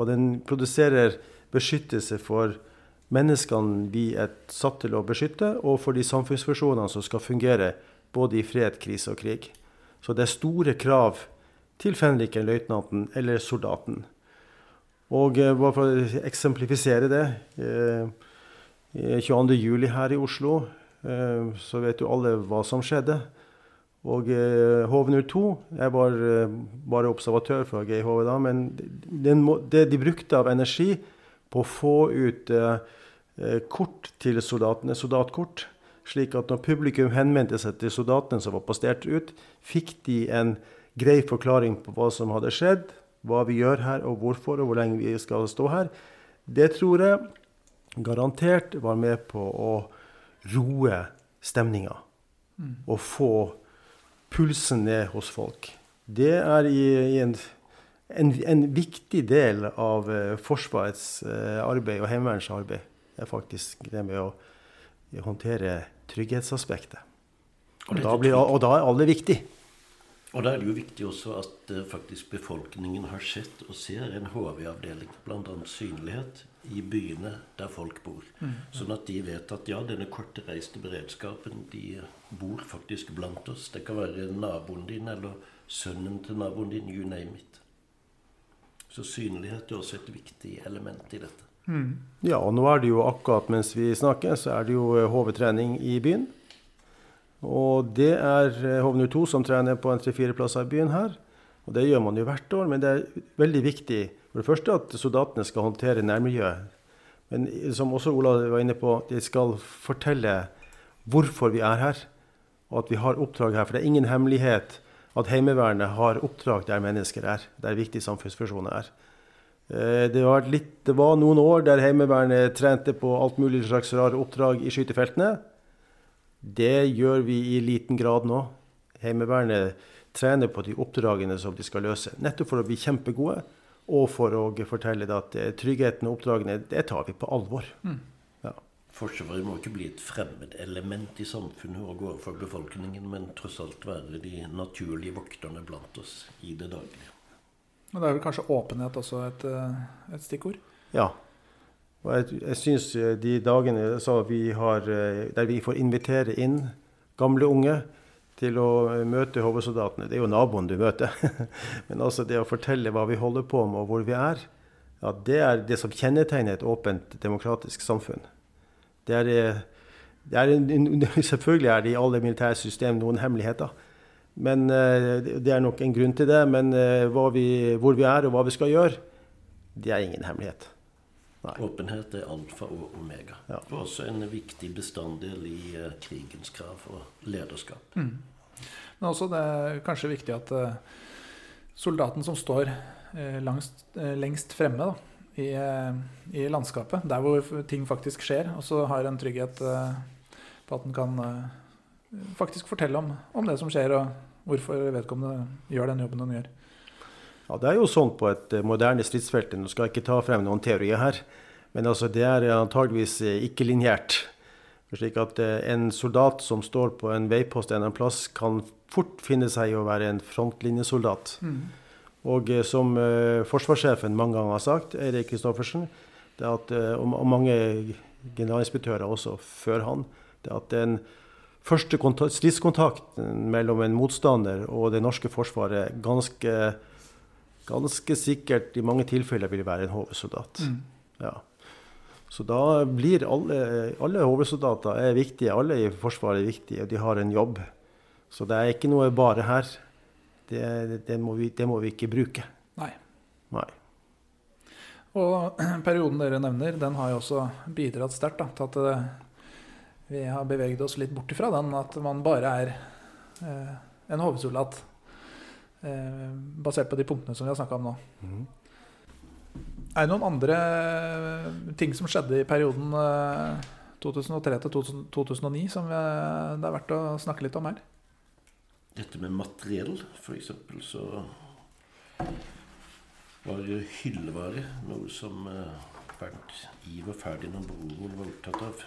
Og den produserer beskyttelse for menneskene vi er satt til å beskytte, og for de samfunnsfunksjonene som skal fungere både i fred, krise og krig. Så det er store krav til fenriken, løytnanten eller soldaten. Og eh, bare for å eksemplifisere det eh, 22.07. her i Oslo, eh, så vet jo alle hva som skjedde. Og eh, HV02 Jeg var eh, bare observatør for GHV da, men det de brukte av energi på å få ut eh, eh, kort til soldatene, soldatkort, slik at når publikum henvendte seg til soldatene som var postert ut, fikk de en grei forklaring på hva som hadde skjedd, hva vi gjør her, og hvorfor, og hvor lenge vi skal stå her. Det tror jeg garantert var med på å roe stemninga. Og få pulsen ned hos folk. Det er i, i en, en, en, viktig del av eh, Forsvarets eh, arbeid og Heimevernets arbeid. Det er faktisk det med å håndtere trygghetsaspektet. Og da, blir, og da er alle viktig. Og da er det jo viktig også at uh, faktisk befolkningen har sett og ser en HV-avdeling. Bl.a. synlighet i byene der folk bor. Mm. Sånn at de vet at ja, denne kortreiste beredskapen, de bor faktisk blant oss. Det kan være naboen din eller sønnen til naboen din, you name it. Så synlighet er også et viktig element i dette. Mm. Ja, og nå er det jo akkurat mens vi snakker, så er det jo HV-trening i byen. Og det er eh, HV02 som trener på en tre-fire plasser i byen her. Og det gjør man jo hvert år, men det er veldig viktig for det første at soldatene skal håndtere nærmiljøet. Men som også Ola var inne på, de skal fortelle hvorfor vi er her, og at vi har oppdrag her. For det er ingen hemmelighet at Heimevernet har oppdrag der mennesker er, der viktige samfunnsfunksjoner er. Eh, det var, litt, det var, noen år der Heimevernet trente på alt mulig slags rare oppdrag i skytefeltene. Det gjør vi i liten grad nå. Heimevernet trener på de oppdragene som de skal løse. Nettopp for å bli kjempegode, og for å fortelle at eh, tryggheten og oppdragene, det tar vi på alvor. Mm. Forsvaret må ikke bli et fremmedelement i samfunnet og gå overfor befolkningen, men tross alt være de naturlige vokterne blant oss i det daglige. Men det er vel kanskje åpenhet også et, eh, et stikkord? Ja. Og jeg, jeg syns eh, de dagene vi har, der vi får invitere inn gamle unge til å møte HV-soldatene Det er jo naboen du møter. Men altså det å fortelle hva vi holder på med og hvor vi er, ja, det er det som kjennetegner et åpent, demokratisk samfunn. Det er, eh, det er en, selvfølgelig er det i alle militære system noen hemmeligheter. Men eh, Det er nok en grunn til det. Men eh, vi, hvor vi er og hva vi skal gjøre, det er ingen hemmelighet. Nei. Åpenhet er alfa og omega. Ja. Og også en viktig bestanddel i uh, krigens krav og lederskap. Mm. Men også det er kanskje viktig at uh, soldaten som står uh, langst, lengst fremme, da, i, eh, i, landskapet. Der hvor ting faktisk skjer. Og så har en trygghet eh, på at en kan eh, faktisk fortelle om, om, det som skjer, og hvorfor vedkommende gjør den jobben den gjør. Ja, Det er jo sånn på et moderne stridsfelt. Nå skal jeg ikke ta frem noen teorier her, men altså det er antageligvis ikke lineært. Slik at en soldat som står på en veipost en eller annen plass, kan fort finne seg i å være en frontlinjesoldat. Mm. Og eh, som forsvarssjefen mange ganger har sagt, Eirik Kristoffersen, det at, og, mange generalinspektører også før han, det at den første stridskontakten mellom en motstander og det norske forsvaret ganske, ganske sikkert i mange tilfeller vil være en HV-soldat. Mm. Ja. Så da blir alle, alle HV-soldater er viktige. Alle i Forsvaret er viktige, og de har en jobb. Så det er ikke noe bare her det, det, må vi, det, må vi, ikke bruke. Nei. Nei. Og perioden dere nevner, den har jo også bidratt sterkt til at det, vi har beveget oss litt bort ifra den, at man bare er eh, en hovedsoldat. Eh, basert på de punktene som vi har snakka om nå. Mm. Er det noen andre ting som skjedde i perioden eh, 2003 til 2009 som det er verdt å snakke litt om her? dette med materiell, f.eks., så var hyllevare noe som Bernt Iver Ferdinand Brovold var opptatt av.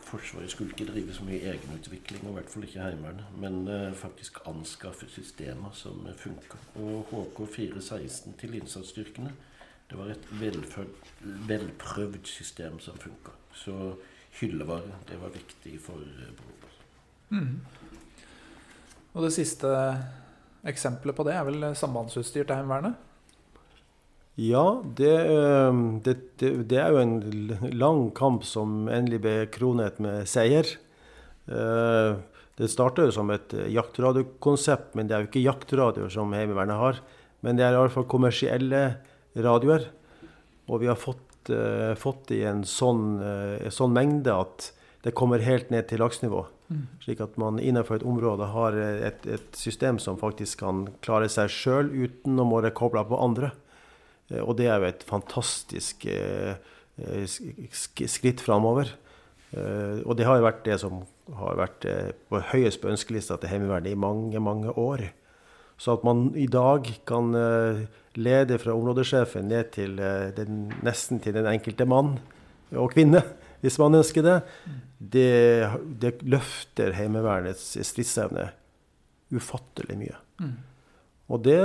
Forsvaret skulle ikke drive så mye egenutvikling, og i hvert fall ikke Heimevernet, men eh, faktisk anskaffe systemer som funka. Og HK416 til innsatsstyrkene, det var et velført, velprøvd system som funka. Så hyllevare, det var viktig for Brovold. Mm. Og det siste eksempelet på det er vel sambandsutstyr til Heimevernet? Ja, det, det, det, det, er jo en lang kamp som endelig ble kronet med seier. Eh, det starta jo som et jaktradiokonsept, men det er jo ikke jaktradioer som Heimevernet har. Men det er i hvert fall kommersielle radioer. Og vi har fått, uh, fått i en sånn, en sånn, mengde at det kommer helt ned til laksnivå. Mm. Slik at man innenfor et område har et, et system som faktisk kan klare seg sjøl uten å måtte koble på andre. Eh, og det er jo et fantastisk eh, skritt framover. Eh, og det har jo vært det som har vært på høyest på ønskelista til Heimevernet i mange, mange år. Så at man i dag kan lede fra områdesjefen ned til den, nesten til den enkelte mann og kvinne hvis man ønsker det, det, det løfter Heimevernets stridsevne ufattelig mye. Mm. Og det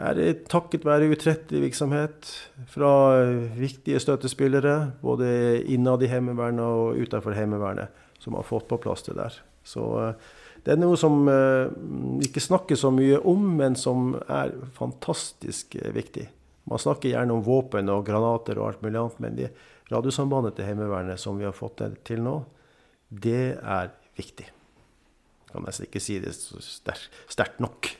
er takket være utrettelig virksomhet fra viktige støttespillere, både innad i Heimevernet og utenfor Heimevernet, som har fått på plass det der. Så eh, det er noe som vi ikke snakkes så mye om, men som er fantastisk viktig. Man snakker gjerne om våpen og granater og alt mulig annet, men de, Radiosambandet til Heimevernet som vi har fått til nå, det er viktig. Jeg kan nesten ikke si det sterkt nok.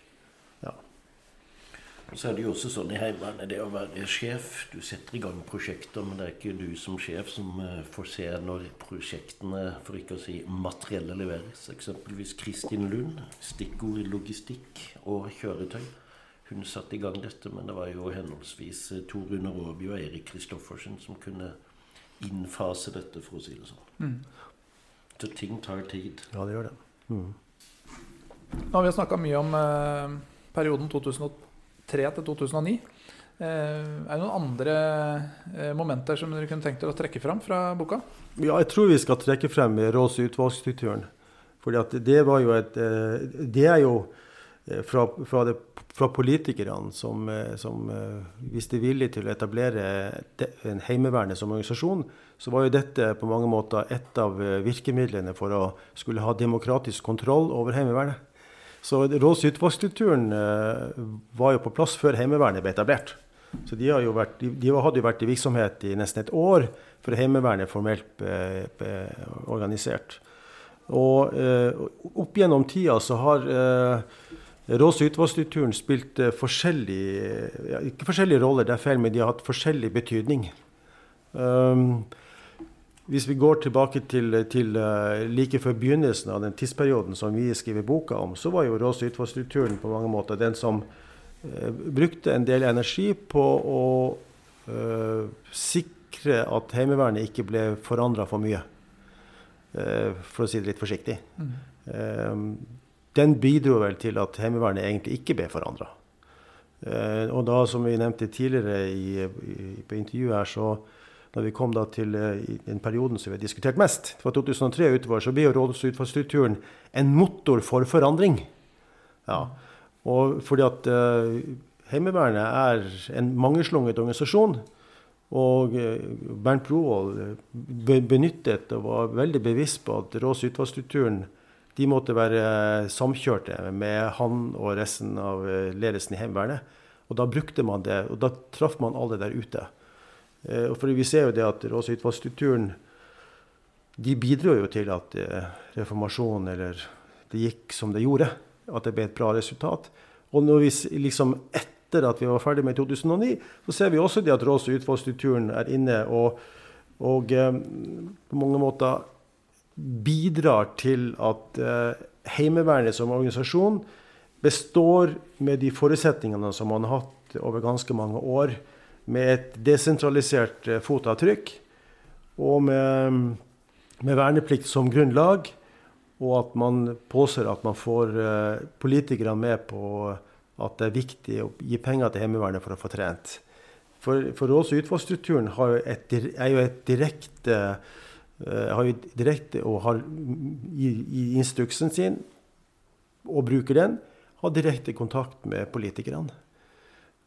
Så er det jo også sånn i Heimevernet, det å være sjef Du setter i gang prosjekter, men det er ikke du som sjef som eh, får se når prosjektene, for ikke å si materielle, leveres. Eksempelvis Kristin Lund, stikkord logistikk og kjøretøy. Hun satte i gang dette, men det var jo henholdsvis eh, Tor Rune Råby og Erik Kristoffersen som kunne innfase dette, for å si det sånn. Mm. Så ting tar tid. Ja, det gjør det. Mm. Nå har vi snakka mye om eh, perioden 2008 2003 til 2009. Eh, er det noen andre eh, momenter som dere kunne tenkt dere å trekke fram fra boka? Ja, jeg tror vi skal trekke frem Rås utvalgsstrukturen. Fordi det eh, Det er jo fra, fra, det, fra politikerne som, som viste vilje til å etablere en Heimevernet som organisasjon, så var jo dette på mange måter et av virkemidlene for å skulle ha demokratisk kontroll over Heimevernet. Så råds- og utvalgsstrukturen eh, var jo på plass før Heimevernet ble etablert. Så de, vært, de, de, hadde jo vært i virksomhet i nesten et år før Heimevernet formelt ble, ble organisert. Og eh, opp gjennom tida så har eh, råds- og utvalgsstrukturen spilt eh, forskjellige ja, Ikke forskjellige roller, det er feil, men de har hatt forskjellig betydning. Um, hvis vi går tilbake til, til uh, like før begynnelsen av den tidsperioden som vi skriver boka om, så var jo råstoffstrukturen på mange måter den som uh, brukte en del energi på å uh, sikre at Heimevernet ikke ble forandra for mye. for å si det litt forsiktig. Mm. den bidro vel til at Heimevernet egentlig ikke ble forandra. og da, som vi nevnte tidligere i, i, på intervjuet her, så når vi kom til uh, den perioden som vi har diskutert mest, fra 2003 utover, så blir jo utvalgsstrukturen en motor for forandring. Ja. Og fordi at uh, Heimevernet er en mangeslunget organisasjon. Og uh, Bernt Brovold benyttet og var veldig bevisst på at utvalgsstrukturen de måtte være samkjørte med han og resten av ledelsen i Heimevernet. Og da brukte man det, og da traff man alle der ute. Eh, for vi ser jo det at råds- og utvalgsstrukturen de bidro jo til at eh, reformasjonen, eller det gikk som det gjorde. At det ble et bra resultat. Og når vi liksom etter at vi var ferdig med 2009, så ser vi også det at råds- og utvalgsstrukturen er inne og, og eh, på mange måter bidrar til at Heimevernet som organisasjon består med de forutsetningene som man har hatt over ganske mange år med et desentralisert eh, fotavtrykk og med, med, verneplikt som grunnlag, og at man påser at man får uh, politikerne med på at det er viktig å gi penger til Heimevernet for å få trent. For, for råds- og utvalgsstrukturen er jo et direkte uh, har jo direkte og har i, i instruksen sin, og bruker den, har direkte kontakt med politikerne.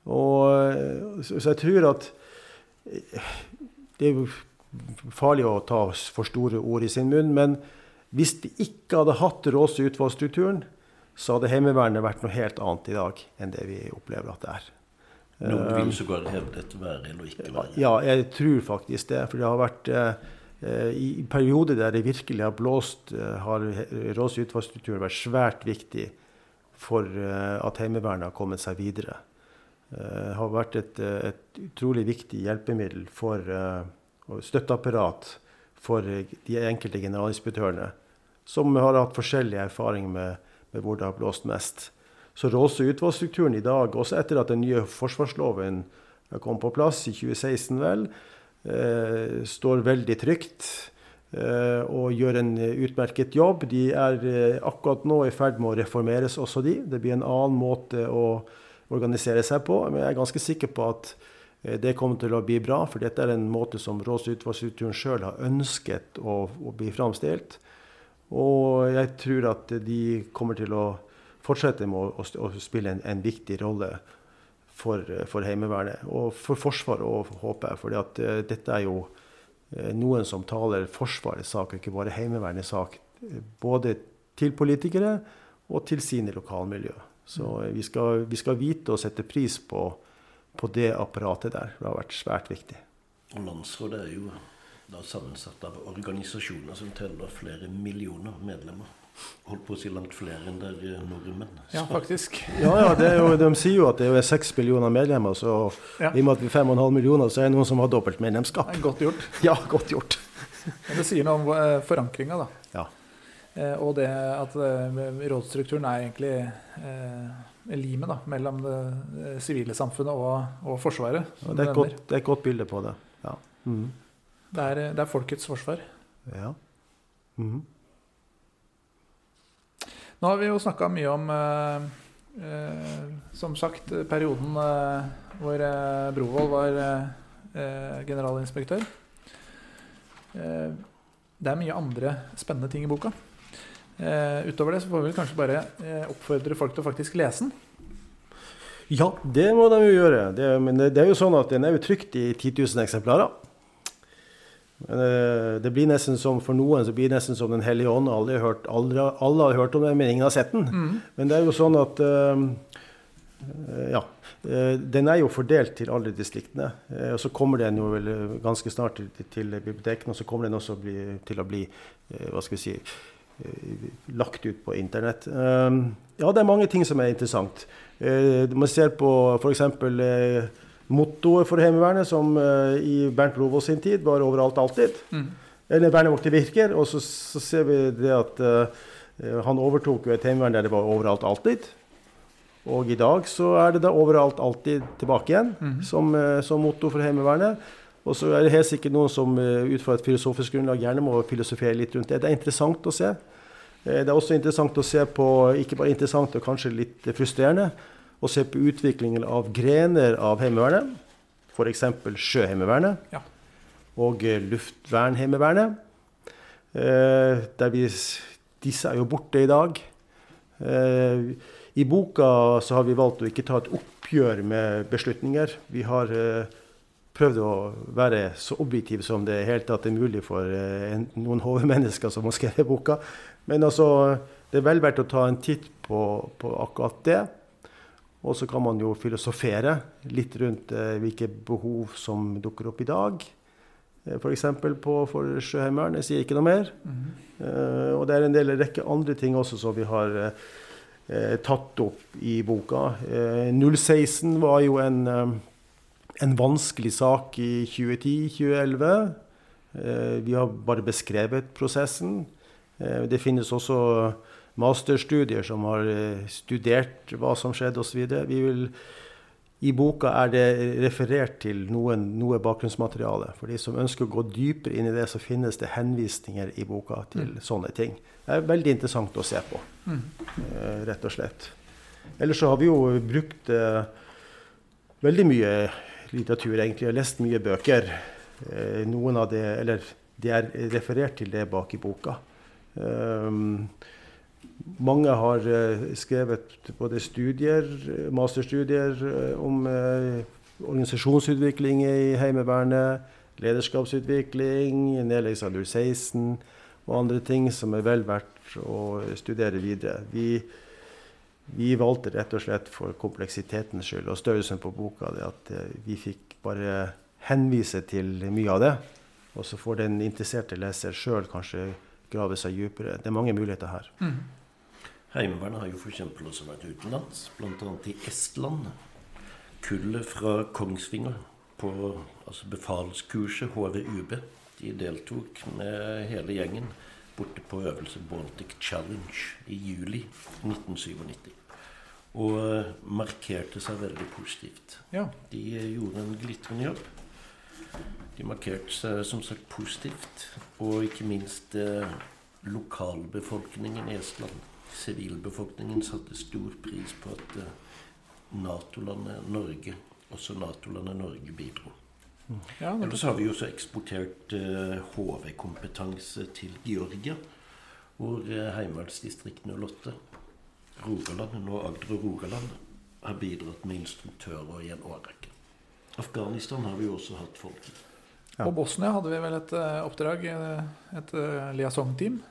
Og, så, så jeg tror at det er jo farlig å ta for store ord i sin munn. Men hvis de ikke hadde hatt Råse utvalgsstrukturen, så hadde Heimevernet vært noe helt annet i dag enn det vi opplever at det er. Noen vil så godt hevde dette være eller ikke være? Ja, jeg tror faktisk det. For det har vært eh, i perioder der det virkelig har blåst, eh, har råse og utvalgsstrukturen vært svært viktig for eh, at Heimevernet har kommet seg videre. Eh, har vært et, eh, et, utrolig viktig hjelpemiddel for uh, støtteapparat for de enkelte generalinspektørene, som har hatt forskjellig erfaring med, med, hvor det har blåst mest. Så råser og utvalgsstrukturen i dag, også etter at den nye forsvarsloven kom på plass i 2016, vel, eh, står veldig trygt eh, og gjør en utmerket jobb. De er eh, akkurat nå i ferd med å reformeres, også de. Det blir en annen måte å organisere seg på. Men jeg er ganske sikker på at eh, det kommer til å bli bra, for dette er en måte som råds- og utvalgsstrukturen sjøl har ønsket å, å, bli framstilt. Og jeg tror at de kommer til å fortsette med å, å, spille en, en, viktig rolle for, for, Heimevernet. Og for Forsvaret òg, håper jeg. For uh, dette er jo uh, noen som taler Forsvarets sak, ikke bare Heimevernets sak. Både til politikere og til sine lokalmiljø. Så vi skal, vi skal vite og sette pris på, på, det apparatet der. Det har vært svært viktig. Og Landsrådet er jo da sammensatt av organisasjoner som teller flere millioner medlemmer. Holdt på å si langt flere enn det er Så. Ja, faktisk. Ja, ja, det er jo, De sier jo at det er seks millioner medlemmer, så Ja. i og med at vi er fem og en halv millioner, så er det noen som har dobbelt medlemskap. Godt gjort. Ja, godt gjort. Men det sier noe om eh, forankringa, da. Eh, og det at eh, rådsstrukturen er egentlig eh, limet da, mellom det sivile samfunnet og, og Forsvaret. Ja, det, er godt, det er et godt bilde på det. Ja. Mm. Det, er, det er folkets forsvar. ja. Mm. Nå har vi jo snakka mye om eh, eh, Som sagt, perioden eh, hvor Brovold var generalinspektør. Eh, det er mye andre spennende ting i boka. Eh, utover det så får vi kanskje bare eh, oppfordre folk til å faktisk lese den. Ja, det må de jo gjøre. Det, men det, det er jo sånn at den er jo trykt i 10 000 eksemplarer. Men eh, det blir nesten som for noen så blir det nesten som Den hellige ånd. Alle har, hørt, alle, alle har hørt om den, men ingen har sett den. Men det er jo sånn at eh, eh, Ja. eh, Den er jo fordelt til alle distriktene. Og så kommer den jo vel ganske snart til, til bibliotekene, og så kommer den også bli, til å bli hva skal vi si, lagt ut på internett. Eh, Ja, det er mange ting som er interessant. Eh, Man ser på f.eks. Eh, mottoet for Heimevernet, som eh, i Bernt Brovold sin tid var overalt alltid. Eller vernevokter virker. Og så, så ser vi det at eh, han overtok jo et heimevern der det var overalt alltid. Og i dag så er det da overalt alltid tilbake igjen som, eh, som motto for Heimevernet. Og så er det helt sikkert noen som eh, ut fra et filosofisk grunnlag gjerne må filosofere litt rundt det. Det er interessant å se. Eh, Det er også interessant å se på, ikke bare interessant og kanskje litt frustrerende, å se på utviklingen av grener av Heimevernet. F.eks. Sjøheimevernet Ja. og eh, Luftvernheimevernet. Der vi, disse er jo borte i dag. I boka så har vi valgt å ikke ta et oppgjør med beslutninger. Vi har eh, prøvd å være så objektiv som det helt hele tatt er mulig for eh, en, noen hovedmennesker som har skrevet boka. Men altså, det er vel verdt å ta en titt på, på akkurat det. Og så kan man jo filosofere litt rundt eh, hvilke behov som dukker opp i dag. Eh, F.eks. for Sjøheimevernet. Jeg sier ikke noe mer. Eh, og det er en del rekke andre ting også som vi har eh, eh, tatt opp i boka. Eh, 016 var jo en, eh, en vanskelig sak i 2010-2011. Eh, vi har bare beskrevet prosessen. Eh, det finnes også masterstudier som har eh, studert hva som skjedde osv. Vi vil i boka er det referert til noen, noe bakgrunnsmateriale. For de som ønsker å gå dypere inn i det, så finnes det henvisninger i boka til sånne ting. Det er veldig interessant å se på, mm. rett og slett. Ellers så har vi jo brukt veldig mye litteratur, egentlig. Jeg har lest mye bøker. Eh, noen av det, eller det er referert til det bak i boka. Um, mange har eh, skrevet både studier, masterstudier eh, om organisasjonsutvikling i Heimevernet, lederskapsutvikling, nedleggelse av 016 og andre ting som er vel verdt å studere videre. Vi, vi valgte rett og slett for kompleksitetens skyld og størrelsen på boka det at eh, vi fikk bare henvise til mye av det. Og så får den interesserte leser sjøl kanskje grave seg dypere. Det er mange muligheter her. Heimevernet har jo f.eks. også vært utenlands, bl.a. i Estland. Kullet fra Kongsvinger på altså befalskurset HVUB. De deltok med hele gjengen borte på øvelse Baltic Challenge i juli 1997. Og eh, markerte seg veldig positivt. Ja. De gjorde en glitrende jobb. De markerte seg som sagt positivt, og ikke minst eh, lokalbefolkningen i Estland. Sivilbefolkningen satte stor pris på at eh, Nato-landet Norge, også Nato-landet Norge, bidro. Ja men... Ellers har vi jo også eksportert eh, HV-kompetanse til Georgia, hvor Heimevernsdistriktene 08, Rogaland, nå Agder og Rogaland, har bidratt med instruktører i en årrekke. Afghanistan har vi jo også hatt folk i. Ja. På Bosnia hadde vi vel et eh, oppdrag, eh, et uh, liaison-team.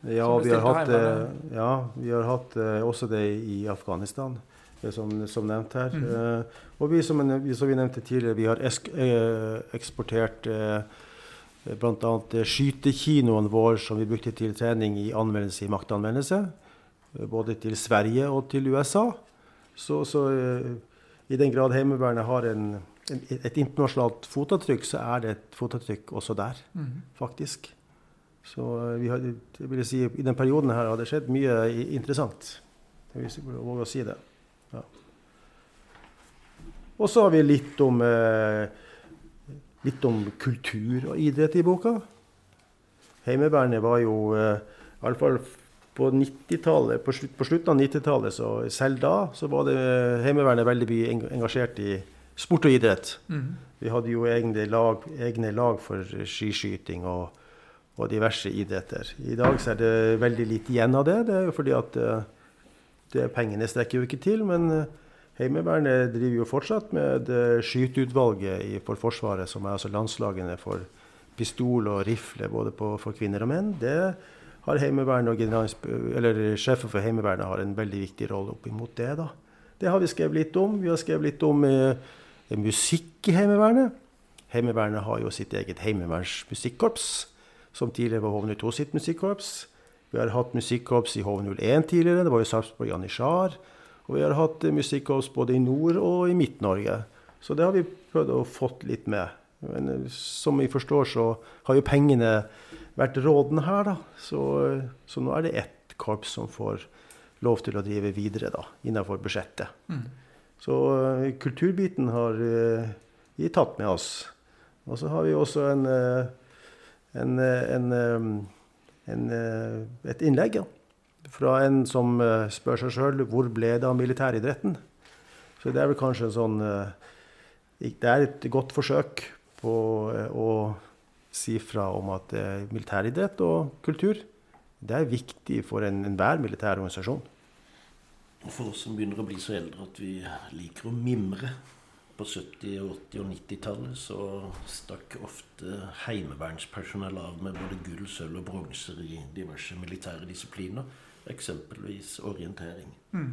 Ja, vi har hatt, eh, ja, vi har hatt eh, også det i Afghanistan, eh, som, som nevnt her. Mm. Eh, og vi, som, vi, som vi nevnte tidligere, vi har esk, eh, eksportert eh, Bl.a. skytekinoen vår som vi brukte til trening i anvendelse i maktanvendelse. Både til Sverige og til USA. Så, så i den grad Heimevernet har en, en, et internasjonalt fotavtrykk, så er det et fotavtrykk også der, mm. faktisk. Så vi har, jeg vil si, i den perioden her har det skjedd mye interessant. Jeg vil våge å si det. Ja. Og så har vi litt om, eh, litt om kultur og idrett i boka. Heimevernet var jo eh, i alle fall på 90-tallet, på, slutt, på, slutten av 90-tallet, så selv da så var det eh, Heimevernet veldig mye engasjert i sport og idrett. Mm. Vi hadde jo egne lag, egne lag for skiskyting og, og, diverse idretter. I dag så er det veldig lite igjen av det. Det er jo fordi at det, pengene strekker jo ikke til. men Heimevernet driver jo fortsatt med skyteutvalget for Forsvaret, som er altså landslagene for pistol og rifle både på, for kvinner og menn. Det har Heimevernet og eller sjefen for Heimevernet har en veldig viktig rolle opp imot det. da. Det har vi skrevet litt om. Vi har skrevet litt om eh, musikk i Heimevernet. Heimevernet har jo sitt eget heimevernsmusikkorps, som tidligere var HV02 sitt musikkorps. Vi har hatt musikkorps i HV01 tidligere. Det var jo Sarpsborg Janitsjar. Og vi har hatt musikkorps både i Nord- og i Midt-Norge. Så det har vi prøvd å fått litt med. Men eh, som vi forstår, så har jo pengene vært rådende her, da. Så, så nå er det ett korps som får lov til å drive videre da, innenfor budsjettet. Mm. Så kulturbiten har vi tatt med oss. Og så har vi også en, uh, en, en, en et innlegg ja, fra en som uh, spør seg sjøl hvor ble det av militæridretten. Så det er vel kanskje en sånn uh, Det er et godt forsøk på å si fra om at militæridrett og kultur det er viktig for enhver en militær organisasjon. For oss som begynner å bli så eldre at vi liker å mimre på 70-, 80- og 90-tallet så stakk ofte heimevernspersonell av med både gull, sølv og bronser i diverse militære disipliner eksempelvis orientering. Mm.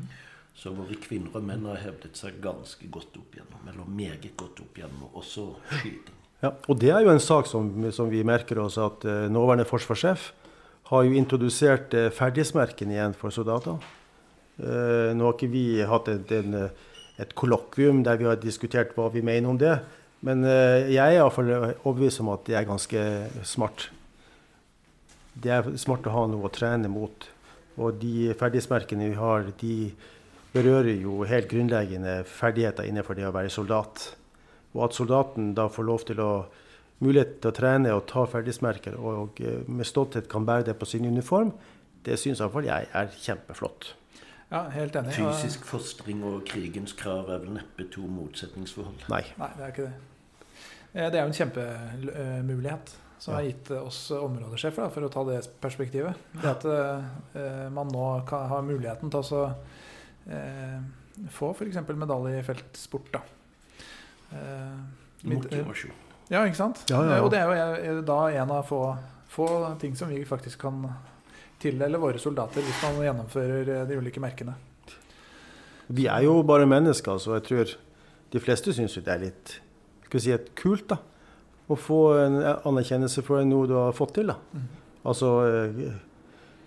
Så våre kvinner og menn har hevdet seg ganske godt opp igjennom, eller meget godt opp igjennom, også skyting. Ja, og det er jo en sak som, som vi merker oss at eh, nåværende forsvarssjef har jo introdusert eh, ferdighetsmerkene igjen for soldater. Eh, nå har ikke vi hatt en, en, et kollokvium der vi har diskutert hva vi mener om det. Men uh, jeg er iallfall overbevist om at det er ganske smart. Det er smart å ha noe å trene mot og de ferdighetsmerkene vi har, de berører jo helt grunnleggende ferdigheter innenfor det å være soldat. Og at soldaten da får lov til å mulighet til å trene og ta ferdighetsmerker og og med stolthet kan bære det på sin uniform, det syns iallfall jeg er kjempeflott. Ja, helt enig. Fysisk fostring og krigens krav er vel neppe to motsetningsforhold? Nei. Nei, det er ikke det. Det er jo en kjempemulighet som ja. har gitt oss områdesjefer, for å ta det perspektivet. Det at eh, man nå kan ha muligheten til å eh, få f.eks. medalje i feltsport. Da. Eh, Motivasjon. Ja, ikke sant? Ja, ja, Og det er jo da en av få, få, ting som vi faktisk kan tildele våre soldater hvis man gjennomfører eh, de ulike merkene. Vi er jo bare mennesker, så jeg tror de fleste syns det er litt skal vi si, et kult. da å få en anerkjennelse for noe du har fått til. da. Mm. Altså, eh,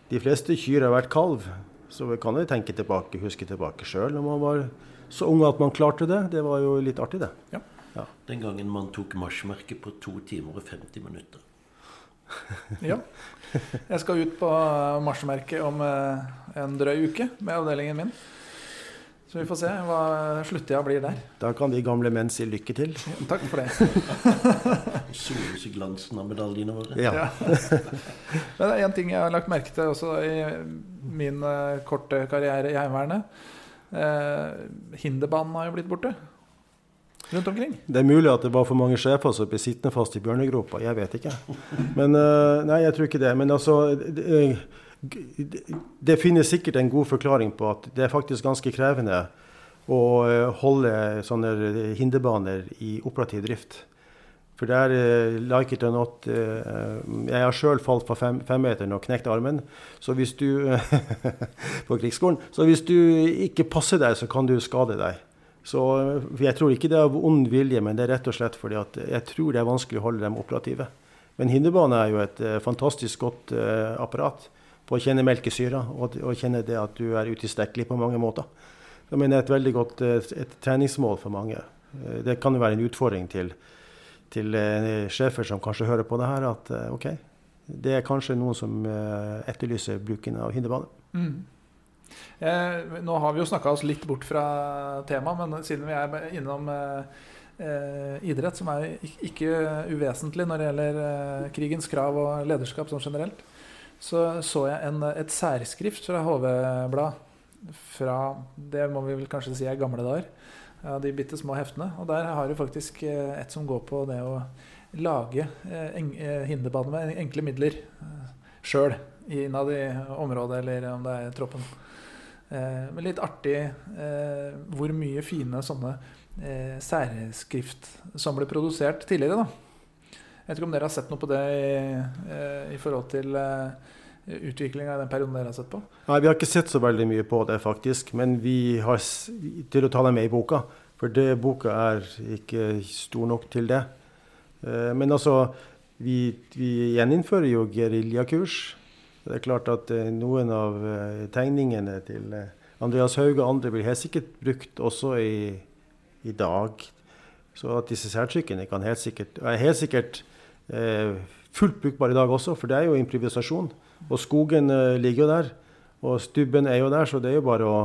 De fleste kyr har vært kalv, så vi kan jo tenke tilbake, huske tilbake sjøl når man var så ung at man klarte det. Det var jo litt artig, det. Ja. Ja. Den gangen man tok marsjmerket på to timer og 50 minutter. ja. Jeg skal ut på marsjmerket om eh, en drøy uke med avdelingen min. Så vi får se hva sluttida blir der. Da kan de gamle menn si lykke til. Ja, takk for det. Soles i glansen av medaljene våre. Ja. Men det er én ting jeg har lagt merke til også i min uh, korte karriere i Heimevernet. Uh, hinderbanen har jo blitt borte rundt omkring. Det er mulig at det var for mange sjefer som ble sittende fast i bjørnegropa. Jeg vet ikke. Men uh, Nei, jeg tror ikke det. Men altså det, det finnes sikkert en god forklaring på at det er faktisk ganske krevende å eh, holde sånne hinderbaner i operativ drift. For er uh, like it or not Jeg har sjøl falt fra fem, femmeteren og knekt armen. Så hvis du på krigsskolen. Så hvis du ikke passer deg, så kan du skade deg. Så Jeg tror ikke det er av ond vilje, men det er rett og slett fordi at jeg tror det er vanskelig å holde dem operative. Men hindebane er jo et uh, fantastisk godt uh, apparat på å kjenne melkesyra og, og, kjenne det at du er utilstrekkelig på mange måter. Jeg mener et veldig godt uh, et treningsmål for mange. det kan jo være en utfordring til, til sjefer som kanskje hører på det her, at OK, det er kanskje noen som etterlyser bruken av hindebane. Mm. Eh, nå har vi jo snakka oss litt bort fra temaet, men siden vi er innom eh, eh, idrett, som er ikke uvesentlig når det gjelder eh, krigens krav og lederskap sånn generelt, så så jeg en, et særskrift fra HV-blad fra det må vi vel kanskje si er gamle dager. De bitte små heftene. Og der har du faktisk eh, et som går på det å lage eh, hinderbane med enkle midler sjøl innad i området, eller om det er troppen. Eh, men litt artig eh, hvor mye fine sånne eh, særskrift som ble produsert tidligere. da. Jeg vet ikke om dere har sett noe på det i, i forhold til utviklinga i den perioden dere har sett på? Nei, Vi har ikke sett så veldig mye på det, faktisk. Men vi har til å ta det med i boka. For det, boka er ikke stor nok til det. Men altså, vi, vi gjeninnfører jo geriljakurs. Det er klart at eh, noen av eh, tegningene til eh, Andreas Haug og andre blir helt sikkert brukt også i, i dag. Så at disse særtrykkene kan helt sikkert, er helt sikkert eh, fullt brukbare i dag også, for det er jo improvisasjon. Og skogen eh, ligger jo der, og stubben er jo der, så det er jo bare å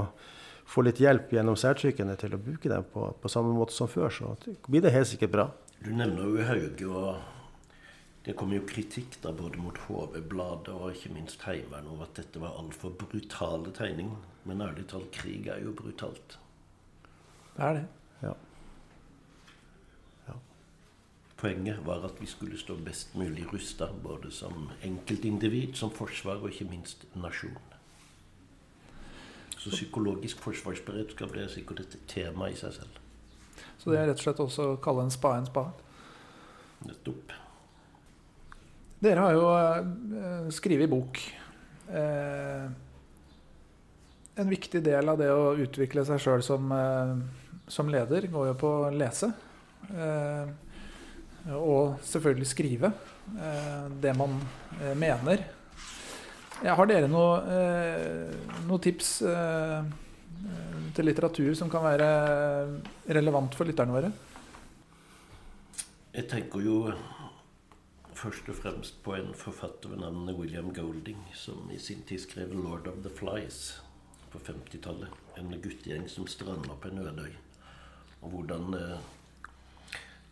få litt hjelp gjennom særtrykkene til å bruke dem på, på samme måte som før. Så blir det helt sikkert bra. Du nevner jo Hauge og det kom jo kritikk da både mot HV-bladet og ikke minst Heimevernet over at dette var altfor brutale tegninger. Men ærlig talt, krig er jo brutalt. Det er det. Ja. ja. Poenget var at vi skulle stå best mulig rusta, både som enkeltindivid, som forsvar og ikke minst nasjon. Så psykologisk forsvarsberedskap er sikkert et tema i seg selv. Så det er rett og slett også å kalle en spa en spa? Nettopp. Dere har jo uh, skrevet bok. Uh, en viktig del av det å utvikle seg sjøl som, uh, som, leder går jo på å lese. og selvfølgelig skrive det man mener. Har dere noen noe tips til litteratur som kan være relevant for lytterne våre? Jeg tenker jo først og fremst på en forfatter ved navn William Golding, som i sin tid skrev 'Lord of the Flies' på 50-tallet. En guttegjeng som stranda på en øde øy. Og hvordan eh,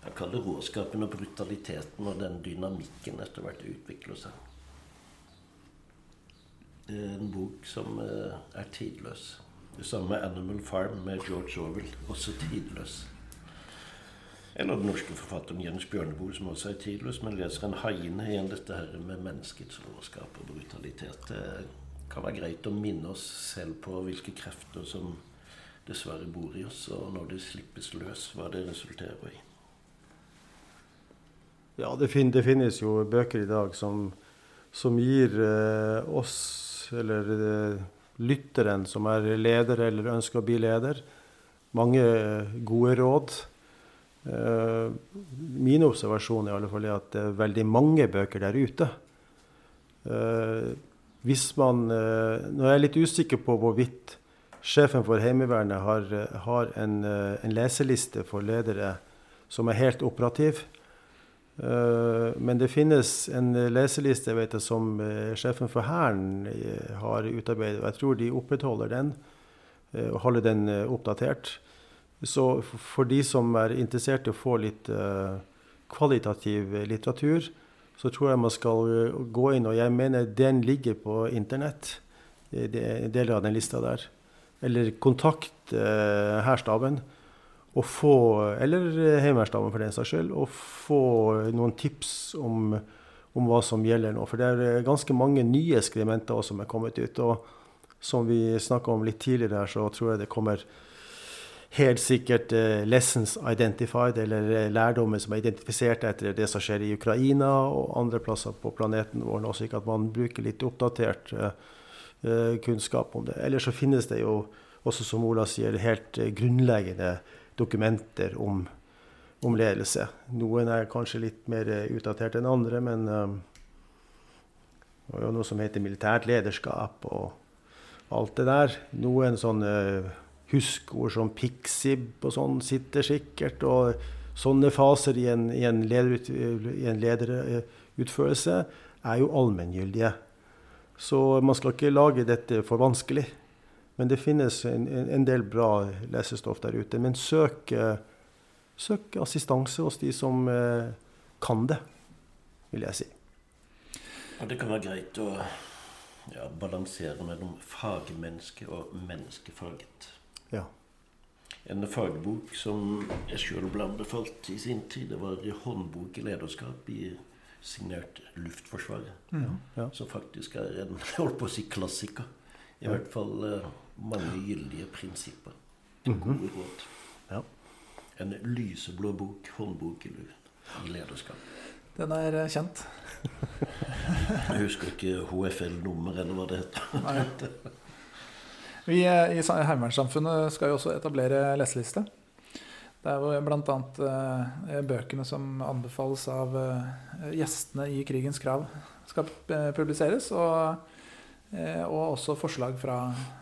Jeg kaller råskapen og brutaliteten og den dynamikken etter hvert utvikler seg. En bok som eh, er tidløs. Det samme 'Animal Farm' med George Orwell. Også tidløs. Eller den norske forfatteren Jens Bjørneboe, som også er tidløs, men leser en haiende igjen dette her med menneskets råskap og brutalitet. Det kan være greit å minne oss selv på hvilke krefter som dessverre bor i oss, og når det slippes løs, hva det resulterer i. Ja, det, fin det finnes jo bøker i dag som, som gir eh, oss, eller eh, lytteren som er leder eller ønsker å bli leder, mange gode råd. Uh, min observasjon er i alle fall at det er veldig mange bøker der ute. Uh, hvis man uh, Nå er jeg litt usikker på hvorvidt sjefen for Heimevernet har, har en, en, leseliste for ledere som er helt operativ. men det finnes en leseliste jeg som sjefen for Hæren har utarbeidet. og Jeg tror de opprettholder den og holder den oppdatert. Så for de som er interessert i å få litt uh, kvalitativ litteratur, så tror jeg man skal eh, gå inn, og jeg mener den ligger på internett, deler av den lista der. Eller kontakt hærstaben, og få, eller Heimevernsstaben for den saks skyld, og få noen tips om, om, hva som gjelder nå. For det er ganske mange nye skribenter også som er kommet ut. Og som vi snakka om litt tidligere her, så tror jeg det kommer helt sikkert uh, 'lessons identified', eller uh, lærdommer som er identifisert etter det som skjer i Ukraina og andre plasser på planeten vår, nå, slik at man bruker litt oppdatert uh, kunnskap om det. Eller så finnes det jo også, som Ola sier, helt grunnleggende dokumenter om om ledelse. Noen er kanskje litt mer eh, utdatert enn andre, men det er jo noe som heter militært lederskap og alt det der. Noen sånne huskord som piksib og sånn sitter sikkert. Og sånne faser i en, i en, lederut, i en lederutførelse er jo allmenngyldige. Så man skal ikke lage dette for vanskelig. Men det finnes en, en del bra lesestoff der ute. Men søk, søk assistanse hos de som eh, kan det, vil jeg si. Og det kan være greit å ja, balansere mellom fagmenneske og menneskefaget. Ja. En fagbok som jeg sjøl ble anbefalt i sin tid, det var 'Håndbok i lederskap' i signert Luftforsvaret. Mm. Ja. Som faktisk er en holdt på å si klassiker. I hvert fall uh, mange gyldige prinsipper. Mm -hmm. Råd. Ja. En lyseblå bok, håndbok i, i lederskap. Den er kjent. jeg husker ikke HFL-nummer eller hva det heter. Vi i Heimevernssamfunnet skal jo også etablere leseliste. Det er jo bl.a. Bøkene som anbefales av uh, gjestene i Krigens krav, skal publiseres. Og, og også forslag fra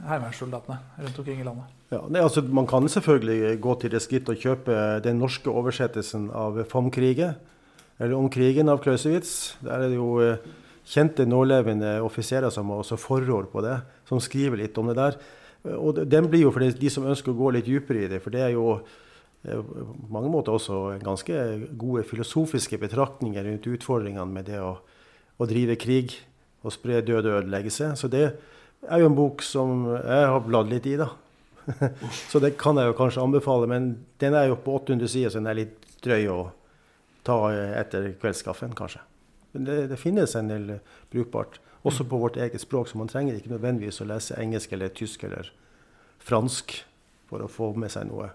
heimevernssoldatene rundt omkring i landet. Ja, nei, altså, Man kan selvfølgelig gå til det skritt å kjøpe den norske oversettelsen av 'Vom Krige', eller 'Om krigen' av Clausewitz. Der er det jo kjente nålevende offiserer som har også forord på det, som skriver litt om det der. Og den blir jo for de som ønsker å gå litt dypere i det, for det er jo på mange måter også ganske gode filosofiske betraktninger rundt utfordringene med det å, å drive krig og spre død og ødeleggelse. Så det er jo en bok som jeg har bladd litt i, da. så det kan jeg jo kanskje anbefale. Men den er jo på 800 sider, så den er litt drøy å ta etter kveldskaffen, kanskje. Men det, det finnes en del brukbart. Også på vårt eget språk, så man trenger ikke nødvendigvis å lese engelsk eller tysk eller fransk for å få med seg noe.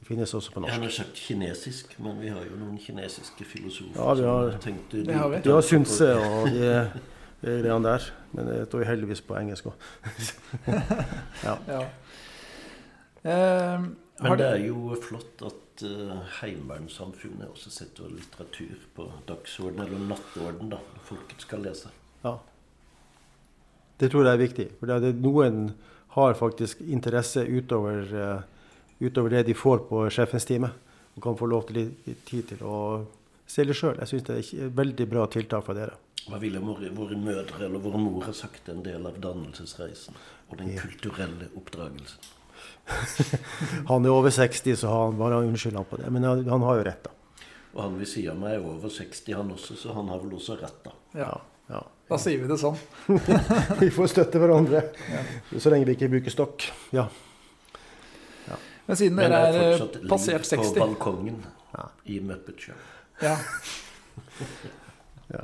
Det finnes også på norsk. Jeg har sagt kinesisk, men vi har jo noen kinesiske filosofer. Ja, vi har, tenkte, det har har Sunse og de greiene der. Men det står jo heldigvis på engelsk òg. ja. ja. Eh, men det er jo flott at uh, Heimevernssamfunnet også setter litteratur på dagsorden, eller nattorden, da. Folket skal lese. Ja. Det tror jeg er viktig. For det noen har faktisk interesse utover uh, utover det de får på sjefens time. Og kan få lov til litt tid til å se det sjøl. Jeg syns det er et veldig bra tiltak fra dere. Hva ville våre, våre mødre eller våre mor ha sagt en del av dannelsesreisen og den kulturelle oppdragelsen? han er over 60, så han bare unnskylder han på det. Men han, han, har jo rett, da. Og han ved siden av meg er over 60, han også, så han har vel også rett, da. Ja, ja. Da sier vi det sånn. vi får støtte hverandre. Ja. Så lenge vi ikke bruker stokk. Ja. Men siden dere er, er fortsatt passert 60 på balkongen ja. i Muppet Show. Ja. ja.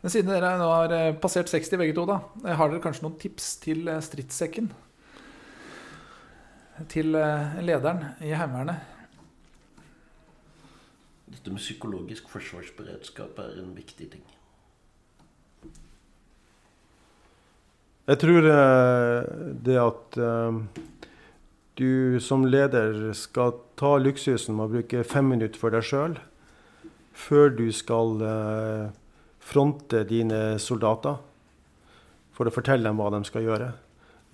Men siden dere nå har eh, passert 60 begge to, da, eh, har dere kanskje noen tips til stridssekken? Til lederen i Heimevernet? Dette med psykologisk forsvarsberedskap er en viktig ting. Jeg tror det at du som leder skal ta luksusen med å bruke fem minutter for deg sjøl før du skal eh, fronte dine soldater for å fortelle dem hva de skal gjøre.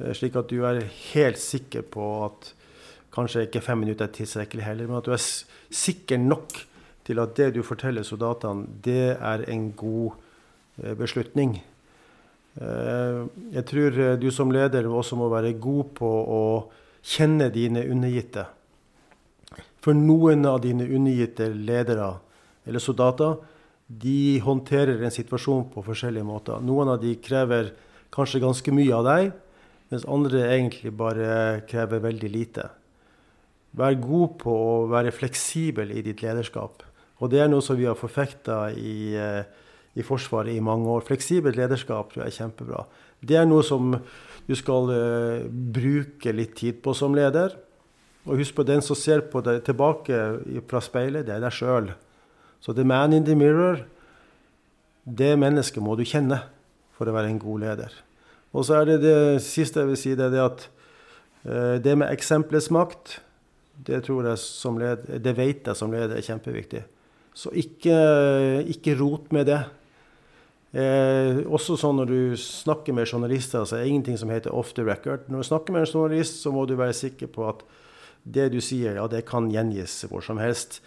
Eh, slik at du er helt sikker på at kanskje ikke fem minutter er tilstrekkelig heller, men at du er sikker nok til at det du forteller soldatene, det er en god eh, beslutning. Jeg tror du som leder også må være god på å kjenne dine undergitte. For noen av dine undergitte ledere eller soldater de håndterer en situasjon på forskjellige måter. Noen av de krever kanskje ganske mye av deg, mens andre egentlig bare krever veldig lite. Vær god på å være fleksibel i ditt lederskap. Og det er noe som vi har forfekta i, eh, i Forsvaret i mange år. Fleksibelt lederskap tror jeg er kjempebra. Det er noe som du skal uh, bruke litt tid på som leder. Og husk på den som ser på deg tilbake fra speilet, det er deg sjøl. Så the man in the mirror, det mennesket må du kjenne for å være en god leder. Og så er det det siste jeg vil si, det er det at uh, det med eksemplets makt Det tror jeg som leder, det vet jeg som leder er kjempeviktig. Så ikke, ikke rot med det. Eh, også sånn når du snakker med journalister, så er det ingenting som heter off the record. Når du snakker med en journalist, så må du være sikker på at det du sier, ja, det kan gjengis hvor som helst.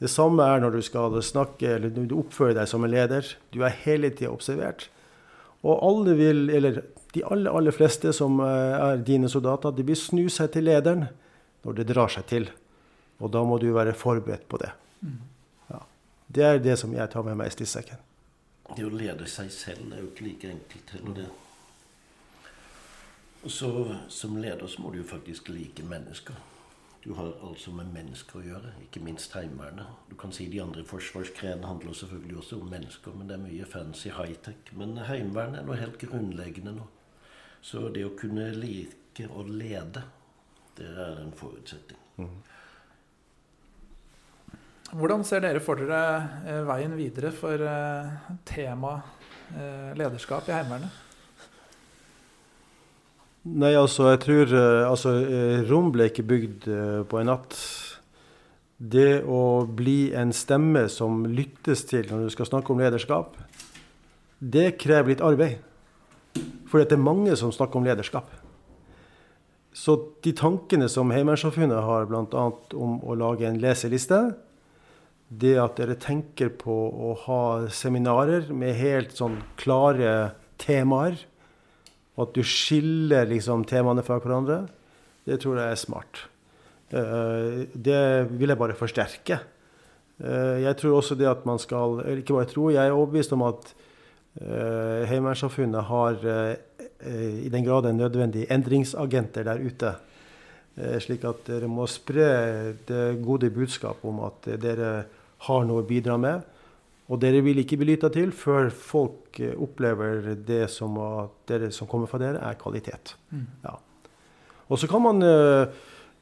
Det samme er når du skal snakke eller når du oppfører deg som en leder. Du er hele tida observert. Og alle vil, eller de aller, aller fleste som eh, er dine soldater, de vil snu seg til lederen når det drar seg til. Og da må du være forberedt på det. Ja. Det er det som jeg tar med meg i stridssekken. Det å lede seg selv er jo ikke like enkelt heller, det. Og så som leder så må du jo faktisk like mennesker. Du har altså med mennesker å gjøre, ikke minst Heimevernet. Du kan si de andre forsvarsgrenene handler selvfølgelig også om mennesker, men det er mye fancy high-tech. Men Heimevernet er noe helt grunnleggende nå. Så det å kunne like å lede, det er en forutsetning. Hvordan ser dere for dere eh, veien videre for eh, tema eh, lederskap i Heimevernet? Nei, altså, jeg tror Altså, Rom ble ikke bygd på en natt. Det å bli en stemme som lyttes til når du skal snakke om lederskap, det krever litt arbeid. For det er mange som snakker om lederskap. Så de tankene som Heimevernssamfunnet har, bl.a. om å lage en leseliste, det at dere tenker på å ha seminarer med helt sånn klare temaer, og at du skiller liksom temaene fra hverandre, det tror jeg er smart. Eh, Det vil jeg bare forsterke. Eh, Jeg tror også det at man skal Ikke bare tro, jeg er overbevist om at eh, Heimevernssamfunnet har, i den grad det er nødvendig, endringsagenter der ute. Slik at dere må spre det gode budskap om at dere har noe å bidra med. Og dere vil ikke bli lytta til før folk eh, opplever det som dere som kommer fra dere, er kvalitet. Ja. Og så kan man eh,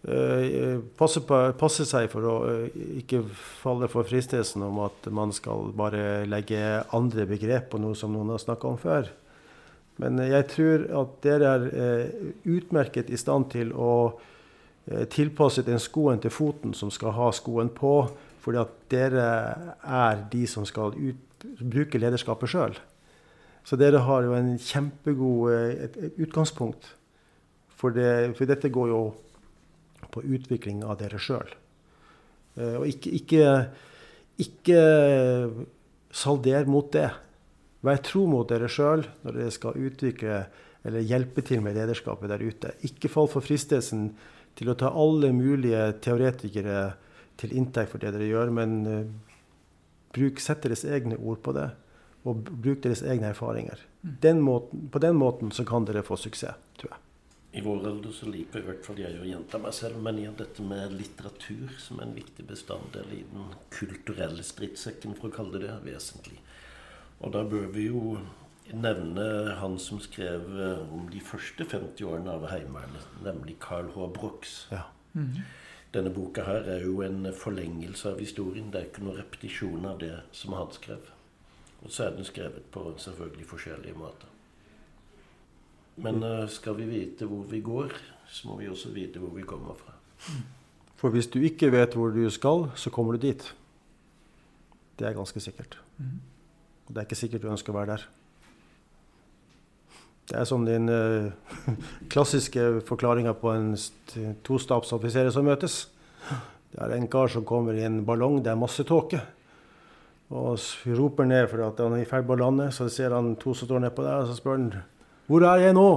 eh, passe, på, passe seg for å ikke falle for fristelsen om at man skal bare legge andre begrep på noe som noen har snakka om før. Men jeg tror at dere er utmerket i stand til å tilpasse den skoen til foten som skal ha skoen på, fordi at dere er de som skal ut, bruke lederskapet sjøl. Så dere har jo en kjempegod eh, et, et utgangspunkt. For, det, for dette går jo på utvikling av dere sjøl. Og ikke, ikke, ikke salder mot det. Vær tro mot dere sjøl når dere skal utvikle eller hjelpe til med lederskapet der ute. Ikke fall for fristelsen til å ta alle mulige teoretikere til inntekt for det dere gjør, men uh, bruk, sett deres egne ord på det. Og bruk deres egne erfaringer. Den måten, på den måten så kan dere få suksess, tror jeg. I vår alder så liker i hvert fall jeg å gjenta meg selv, men igjen dette med litteratur som en viktig bestanddel i den kulturelle stridssekken, for å kalle det det, er vesentlig. Og da bør vi jo nevne han som skrev eh, om de første 50 årene av Heimevernet, nemlig Carl H. Brox. Ja. Denne boka her er jo en forlengelse av historien. Det er ikke noen repetisjon av det som han skrev. Og så er den skrevet på selvfølgelig forskjellige måter. Men eh, skal vi vite hvor vi går, så må vi også vite hvor vi kommer fra. For hvis du ikke vet hvor du skal, så kommer du dit. Det er ganske sikkert. Og det er ikke sikkert du ønsker å være der. Det er som den uh, klassiske forklaringa på en st- tostabsoffiserer som møtes. Det er en kar som kommer i en ballong, det er masse tåke. Og roper ned for at han er i ferd med å lande. Så ser han to som står nedpå der, og så spør han hvor er jeg nå?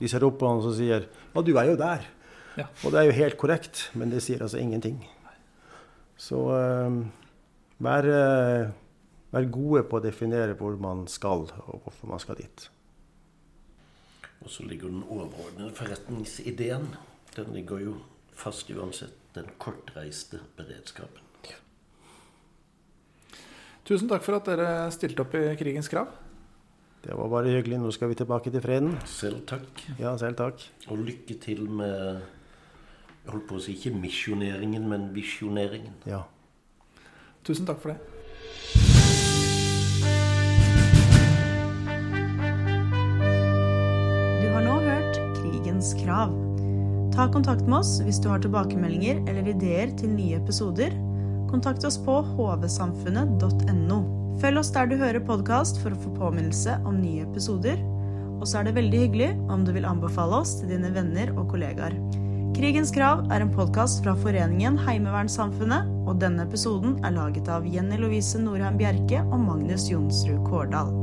De ser opp på han og sier ja, du er jo der. Ja. Og det er jo helt korrekt, men det sier altså ingenting. Så uh, vær, uh, vær gode på å definere hvor man skal, og hvorfor man skal dit. Og så ligger den overordnede forretningsideen. Den ligger jo fast uansett. Den kortreiste beredskapen. Tusen takk for at dere stilte opp i Krigens krav. Det var bare hyggelig. Nå skal vi tilbake til freden. Selv takk. Ja, selv takk. Og lykke til med Jeg holdt på å si ikke misjoneringen, men visjoneringen. Ja. Tusen takk for det. Krigens krav. Ta kontakt med oss hvis du har tilbakemeldinger eller ideer til nye episoder. Kontakt oss på hvsamfunnet.no. Følg oss der du hører podkast for å få påminnelse om nye episoder. Og så er det veldig hyggelig om du vil anbefale oss til dine venner og kollegaer. Krigens krav er en podkast fra foreningen Heimevernssamfunnet, og denne episoden er laget av Jenny Lovise Norheim Bjerke og Magnus Jonsrud Kårdal.